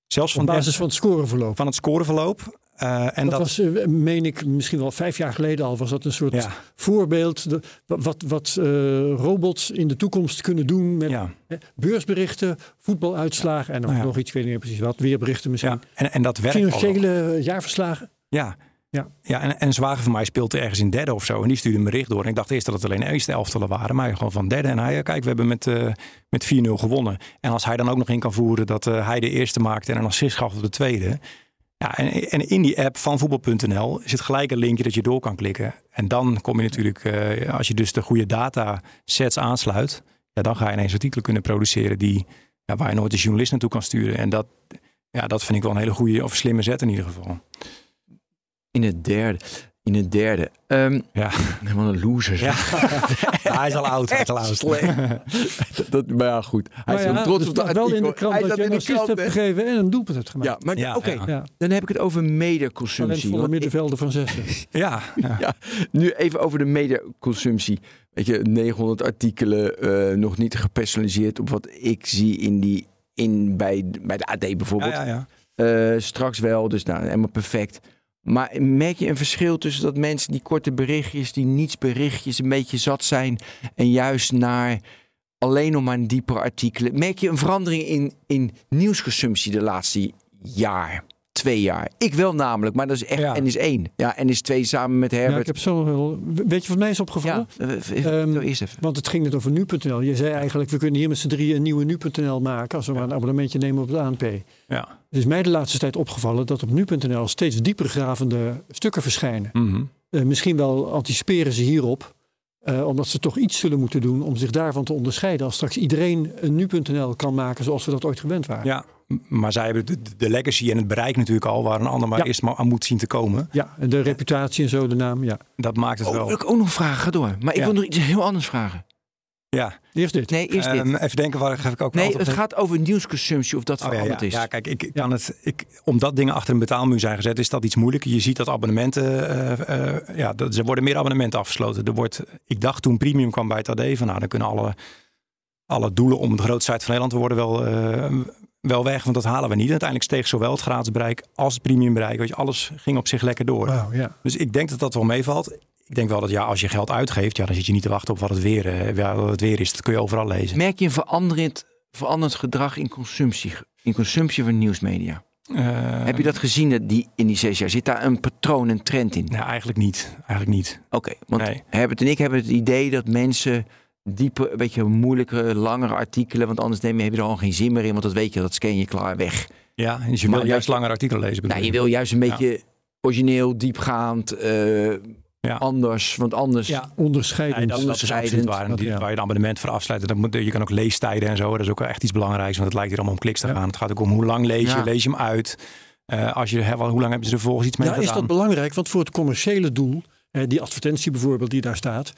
Zelfs Op van, basis van het scoreverloop. van het scoreverloop. Eh, en dat, dat, was, eh, meen ik, misschien wel vijf jaar geleden al, was dat een soort ja, voorbeeld. De- wat wat eh, robots in de toekomst kunnen doen met ja, beursberichten, voetbaluitslagen en nog, Nou ja. nog iets, ik weet niet meer precies wat, weerberichten misschien. En, en dat werkt. Financiële jaarverslagen. Ja. Ja. Ja, en, en zwager van mij speelde ergens in derde of zo. En die stuurde een bericht door. En ik dacht eerst dat het alleen eerste elftallen waren. Maar gewoon van derde. En hij, kijk, we hebben met, eh met 4-0 gewonnen. En als hij dan ook nog in kan voeren dat hij de eerste maakte en een assist gaf op de tweede. Ja, en, in die app van voetbal.nl zit gelijk een linkje dat je door kan klikken. En dan kom je natuurlijk, eh, als je dus de goede datasets aansluit. Ja, dan ga je ineens artikelen kunnen produceren die, ja, waar je nooit de journalist naartoe kan sturen. En dat, ja, dat vind ik wel een hele goede of slimme zet in ieder geval. In het derde. In het derde. Ehm Ja. helemaal een loser. Ja. hij is al oud. Hij is al oud. Slecht. dat, maar ja, goed. Hij Maar is ja, trots op de staat wel in de artikel. krant Hij dat je een de assist hebt gegeven en een doelpunt hebt gemaakt. Ja, maar Ja, oké. Dan heb ik het over mediaconsumptie. Want ik- middenvelder van zessen. Ja. ja. Ja, nu even over de mediaconsumptie. Weet je, 900 artikelen, eh, nog niet gepersonaliseerd op wat ik zie in die, in, bij, bij de AD bijvoorbeeld. ja, ja. Eh, straks wel, dus nou, helemaal perfect. Maar merk je een verschil tussen dat mensen die korte berichtjes, die nietsberichtjes, een beetje zat zijn en juist naar alleen nog maar diepere artikelen? Merk je een verandering in, in nieuwsconsumptie de laatste jaar, twee jaar? Ik wel namelijk, maar dat is echt Ja. en is één. Ja, en is twee samen met Ja, ik Herbert. heb zo wel. Weet je wat mij is opgevallen? Ja, zo eerst even. Want het ging net over nu.nl. Je zei eigenlijk, we kunnen hier met z'n drieën een nieuwe nu.nl maken als we maar een abonnementje nemen op het ANP. ja. Het is mij de laatste tijd opgevallen dat op nu.nl steeds diepergravende stukken verschijnen. Mhm. Eh, misschien wel anticiperen ze hierop, eh, omdat ze toch iets zullen moeten doen om zich daarvan te onderscheiden. Als straks iedereen een nu.nl kan maken zoals we dat ooit gewend waren. ja. Maar zij hebben de, de legacy en het bereik natuurlijk al, waar een ander maar Ja. eerst maar aan moet zien te komen. Ja, en de reputatie en zo, de naam. Ja. Dat maakt het Oh, wel. wil ik ook nog vragen? Ga door. Maar ik Ja. wil nog iets heel anders vragen. Ja. Eerst dit. Nee, eerst dit. Ehm, even denken, waar geef ik ook Nee, het op? gaat over nieuwsconsumptie, of dat Oh, ja, veranderd ja. is. ja, kijk, ik, ik kan het, ik, omdat dingen achter een betaalmuur zijn gezet, is dat iets moeilijker. Je ziet dat abonnementen, eh, eh, ja, dat, er worden meer abonnementen afgesloten. Er wordt, ik dacht toen premium kwam bij het AD, van nou, dan kunnen alle, alle doelen om de grootste site van Nederland te worden wel, eh, wel weg, want dat halen we niet. Uiteindelijk steeg zowel het gratis bereik als het premium bereik. Weet je, alles ging op zich lekker door. Dus ik denk dat dat wel meevalt. Ik denk wel dat ja, als je geld uitgeeft, ja, dan zit je niet te wachten op wat het weer, eh, ja, wat het weer is. Dat kun je overal lezen. Merk je een veranderend, veranderd gedrag in consumptie, in consumptie van nieuwsmedia? Eh, Heb je dat gezien dat die, in die zes jaar? Zit daar een patroon, een trend in? Nee, eigenlijk niet. Eigenlijk niet. Oké, want Nee. Herbert en ik hebben het idee dat mensen diepe, een beetje moeilijke, langere artikelen, want anders neem je, heb je er al geen zin meer in, want dat weet je, dat scan je klaar weg. Ja, dus je Maar wil juist je- langer artikelen lezen. Nou, je wil juist een beetje origineel, diepgaand, eh, Ja. anders, want anders... Ja. Onderscheidend. Nee, dat, absoluut waar. En die- materiaal. waar je een abonnement voor afsluiten. Dat moet, je kan ook leestijden en zo. Dat is ook wel echt iets belangrijks. Want het lijkt hier allemaal om kliks te Ja. gaan. Het gaat ook om hoe lang lees je. Ja. Lees je hem uit? Eh, als je, hè, wel, hoe lang hebben ze er volgens iets mee Ja, is dat belangrijk? Want voor het commerciële doel, die advertentie bijvoorbeeld die daar staat,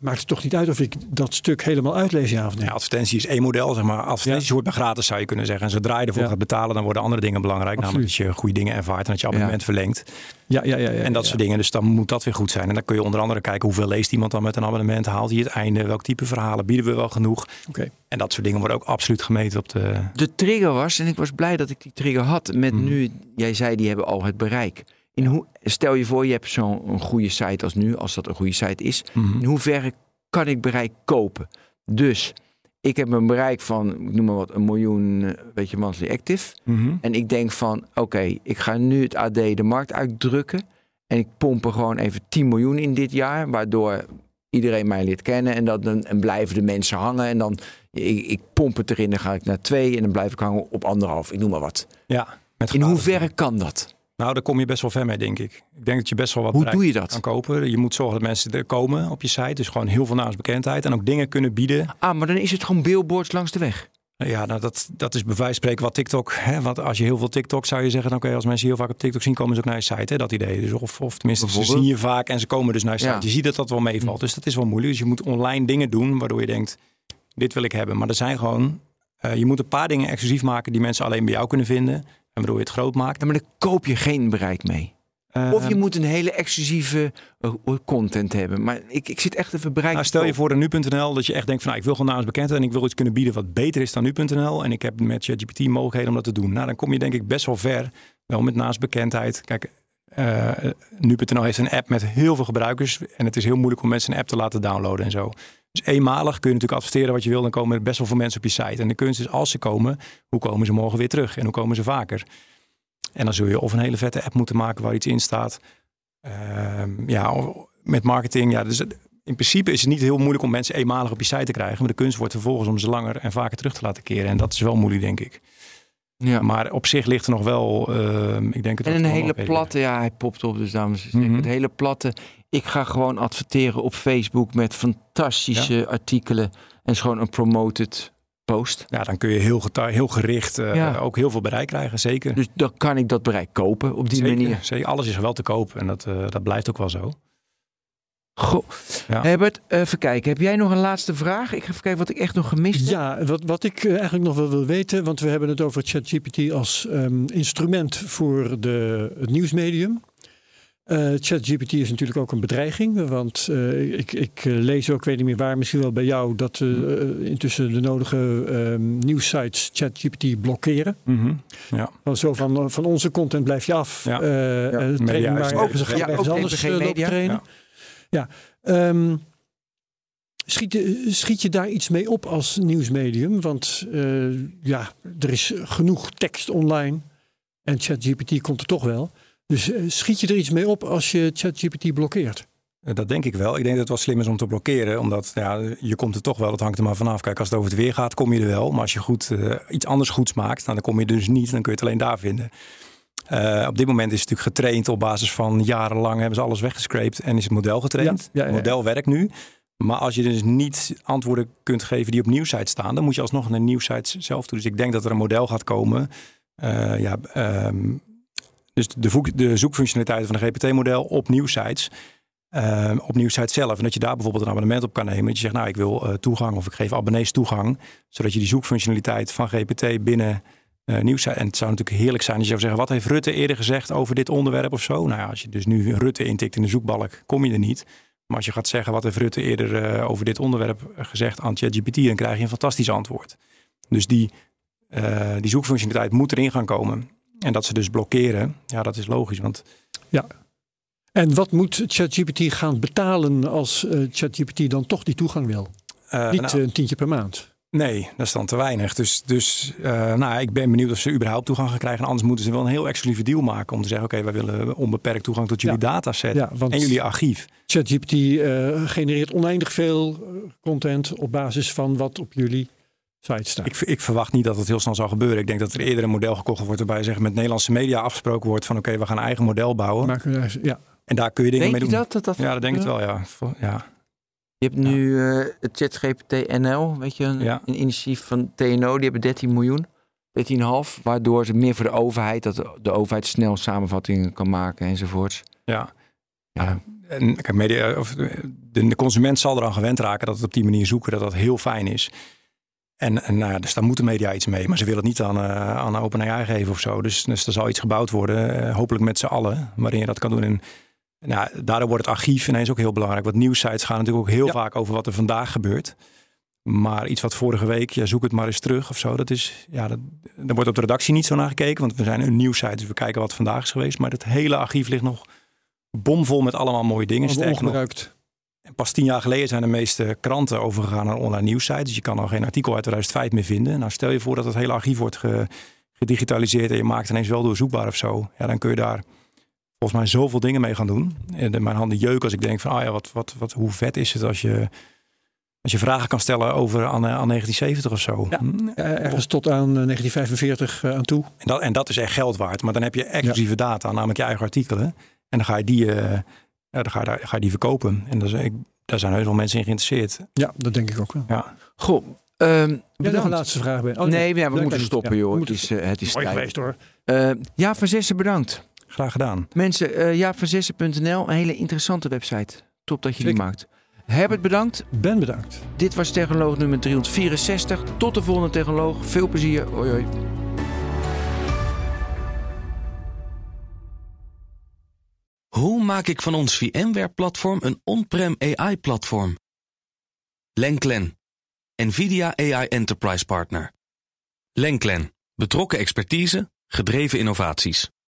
maakt het toch niet uit of ik dat stuk helemaal uitlees, ja of nee? Ja, advertentie is één model, zeg maar. Advertenties hoort bij gratis, zou je kunnen zeggen. En zodra je ervoor Ja. gaat betalen, dan worden andere dingen belangrijk. Absoluut. Namelijk dat je goede dingen ervaart en dat je abonnement verlengt. Ja, ja, ja. ja, en dat ja. soort dingen. Dus dan moet dat weer goed zijn. En dan kun je onder andere kijken hoeveel leest iemand dan met een abonnement. Haalt hij het einde? Welk type verhalen bieden we wel genoeg? Oké. En dat soort dingen worden ook absoluut gemeten op de... de trigger was, en ik was blij dat ik die trigger had, met Mhm. nu, jij zei die hebben al het bereik. In hoe, stel je voor, je hebt zo'n een goede site als nu, als dat een goede site is. Mhm. In hoeverre kan ik bereik kopen? Dus ik heb een bereik van, ik noem maar wat, een miljoen, eh, weet je, monthly active. Mhm. En ik denk van, oké, ik ga nu het AD de markt uitdrukken. En ik pomp er gewoon even 10 miljoen in dit jaar. Waardoor iedereen mij leert kennen. En, dat, dan, en blijven de mensen hangen. En dan, ik, ik pomp het erin, dan ga ik naar twee. En dan blijf ik hangen op anderhalf. Ik noem maar wat. Ja. In hoeverre kan dat? Nou, daar kom je best wel ver mee, denk ik. Ik denk dat je best wel wat Hoe doe je dat? kan kopen. Je moet zorgen dat mensen er komen op je site. Dus gewoon heel veel naamsbekendheid. En ook dingen kunnen bieden. Ah, maar dan is het gewoon billboards langs de weg. Ja, nou, dat, dat is bij wijze van spreken wat TikTok. Hè, want als je heel veel TikTok zou je zeggen, dan je als mensen heel vaak op TikTok zien, komen ze ook naar je site. Hè, dat idee. Dus of, of tenminste, ze zien je vaak en ze komen dus naar je site. Ja. Je ziet dat dat wel meevalt. Dus dat is wel moeilijk. Dus je moet online dingen doen waardoor je denkt, dit wil ik hebben. Maar er zijn gewoon, eh, je moet een paar dingen exclusief maken die mensen alleen bij jou kunnen vinden. En waardoor je het groot maakt. Ja, maar dan koop je geen bereik mee. Of je Eh, moet een hele exclusieve eh, content hebben. Maar ik, ik zit echt even bereik. Nou, te stel je voor een nu.nl dat je echt denkt van nou, ik wil gewoon naamsbekendheid en ik wil iets kunnen bieden wat beter is dan nu.nl. En ik heb met ChatGPT mogelijkheden om dat te doen. Nou, dan kom je denk ik best wel ver. Wel met naamsbekendheid. Kijk, eh nu.nl heeft een app met heel veel gebruikers. En het is heel moeilijk om mensen een app te laten downloaden en zo. Dus eenmalig kun je natuurlijk adverteren wat je wil. Dan komen er best wel veel mensen op je site. En de kunst is als ze komen, hoe komen ze morgen weer terug? En hoe komen ze vaker? En dan zul je of een hele vette app moeten maken waar iets in staat. Ehm, ja, met marketing. Ja, dus in principe is het niet heel moeilijk om mensen eenmalig op je site te krijgen. Maar de kunst wordt vervolgens om ze langer en vaker terug te laten keren. En dat is wel moeilijk, denk ik. Ja. Maar op zich ligt er nog wel. ehm, ik denk het En een hele platte, ja, hij popt op, dus dames en heren. Mhm. Het hele platte. Ik ga gewoon adverteren op Facebook met fantastische artikelen. En is gewoon een promoted post. Ja, dan kun je heel, heel gericht eh, Ja. ook heel veel bereik krijgen. Zeker. Dus dan kan ik dat bereik kopen op die zeker, manier. zeker. Alles is wel te koop. En dat, eh, dat blijft ook wel zo. Goh. Ja. Herbert, eh, even kijken. Heb jij nog een laatste vraag? Ik ga even kijken wat ik echt nog gemist heb. Ja, wat, wat ik eh, eigenlijk nog wel wil weten, want we hebben het over ChatGPT als ehm, instrument voor de, het nieuwsmedium. Eh, ChatGPT is natuurlijk ook een bedreiging, want eh, ik, ik lees ook, weet niet meer waar, misschien wel bij jou, dat intussen de nodige ehm nieuwssites ChatGPT blokkeren. Ja. Want zo van, van onze content blijf je af. Ja. train Media maar is- ook- ja, ergens ook anders Media. trainen. Ja. Ehm, schiet, je- schiet je daar iets mee op als nieuwsmedium? Want eh, ja, er is genoeg tekst online en ChatGPT komt er toch wel. Dus eh, schiet je er iets mee op als je ChatGPT blokkeert? Eh, Dat denk ik wel. Ik denk dat het wel slim is om te blokkeren. Omdat ja, je komt er toch wel. Dat hangt er maar vanaf. Kijk, als het over het weer gaat, kom je er wel. Maar als je goed, iets anders goeds maakt, nou, dan kom je dus niet. Dan kun je het alleen daar vinden. Eh, op dit moment is het natuurlijk getraind op basis van jarenlang hebben ze alles weggescraped en is het model getraind. Ja, ja, ja. Het model werkt nu. Maar als je dus niet antwoorden kunt geven die op nieuwsites staan, dan moet je alsnog naar nieuwsites zelf toe. Dus ik denk dat er een model gaat komen. Eh, ja, ehm, dus de, voek- de zoekfunctionaliteiten van een GPT-model op nieuwsites. eh, op nieuwsites zelf. En dat je daar bijvoorbeeld een abonnement op kan nemen. Dat je zegt, nou, ik wil toegang of ik geef abonnees toegang. Zodat je die zoekfunctionaliteit van GPT binnen eh nieuws. En het zou natuurlijk heerlijk zijn als je zou zeggen: wat heeft Rutte eerder gezegd over dit onderwerp of zo? Nou ja, als je dus nu Rutte intikt in de zoekbalk, kom je er niet. Maar als je gaat zeggen: wat heeft Rutte eerder eh, over dit onderwerp gezegd aan ChatGPT, dan krijg je een fantastisch antwoord. Dus die, eh, die zoekfunctionaliteit moet erin gaan komen. En dat ze dus blokkeren, ja, dat is logisch. Want En wat moet ChatGPT gaan betalen als ChatGPT dan toch die toegang wil? Niet nou, een tientje per maand. Nee, dat is dan te weinig. Dus, dus eh, nou, ik ben benieuwd of ze überhaupt toegang gaan krijgen. En anders moeten ze wel een heel exclusieve deal maken om te zeggen: oké, wij willen onbeperkt toegang tot jullie Ja. dataset Ja, want en jullie archief. ChatGPT eh, genereert oneindig veel eh, content op basis van wat op jullie site staat. Ik, ik verwacht niet dat het heel snel zal gebeuren. Ik denk dat er eerder een model gekocht wordt waarbij zeg, met Nederlandse media afgesproken wordt van oké, we gaan een eigen model bouwen. Maken we daar- ja. En daar kun je dingen Denk mee je doen. dat? dat, dat Ja, dat denk ik wel, ja. Ja. Je hebt nu eh, het ChatGPT NL, weet je, een, Ja. een initiatief van TNO, die hebben 13 miljoen, 13,5, waardoor ze meer voor de overheid, dat de, de overheid snel samenvattingen kan maken enzovoorts. ja. Ja, En kijk, media, of de, de consument zal eraan gewend raken dat het op die manier zoeken, dat dat heel fijn is. En, en nou ja, dus daar moet de media iets mee. Maar ze willen het niet aan, eh aan OpenAI geven of zo. Dus, dus er zal iets gebouwd worden, eh, hopelijk met z'n allen, waarin je dat kan doen. En nou, daardoor wordt het archief ineens ook heel belangrijk. Want nieuwsites gaan natuurlijk ook heel Ja. vaak over wat er vandaag gebeurt. Maar iets wat vorige week, ja, zoek het maar eens terug of zo. Dat is, ja, dat, daar wordt op de redactie niet zo naar gekeken. Want we zijn een nieuwsite, dus we kijken wat vandaag is geweest. Maar het hele archief ligt nog bomvol met allemaal mooie dingen. Ongebruikt. en pas tien jaar geleden zijn de meeste kranten overgegaan naar online nieuwsites. Dus je kan al geen artikel uit 2005 meer vinden. Nou, stel je voor dat het hele archief wordt ge- gedigitaliseerd en je maakt ineens wel doorzoekbaar of zo. Ja, dan kun je daar volgens mij zoveel dingen mee gaan doen. En de- mijn handen jeuken als ik denk van, ah ja, wat, wat, wat, hoe vet is het als je, als je vragen kan stellen over aan, eh, aan 1970 of zo. Ja. Hm? Eh, ergens tot aan eh, 1945 eh, aan toe. En, dat, en dat is echt geld waard. Maar dan heb je exclusieve data, namelijk je eigen artikelen. En dan ga je die, eh, ja, dan ga je, daar- ga je die verkopen. En dat is, ik, daar zijn heus wel mensen in geïnteresseerd. Ja, dat denk ik ook wel. Ja. Goh, ehm Ja, nog een laatste vraag. Ben. Oh, nee, ja, we moeten stoppen Ja, joh. Het is, eh, het is Mooi tijd. geweest hoor. Eh, Jaap van Zessen, bedankt. Graag gedaan. Mensen, eh jaapvanzessen.nl, een hele interessante website. Top dat je die maakt. Herbert, bedankt. Ben bedankt. Dit was Technoloog nummer 364. Tot de volgende Technoloog. Veel plezier. Hoi hoi. Hoe maak ik van ons VMware-platform een on-prem AI-platform? Lenklen, NVIDIA AI Enterprise Partner. Lenklen, betrokken expertise, gedreven innovaties.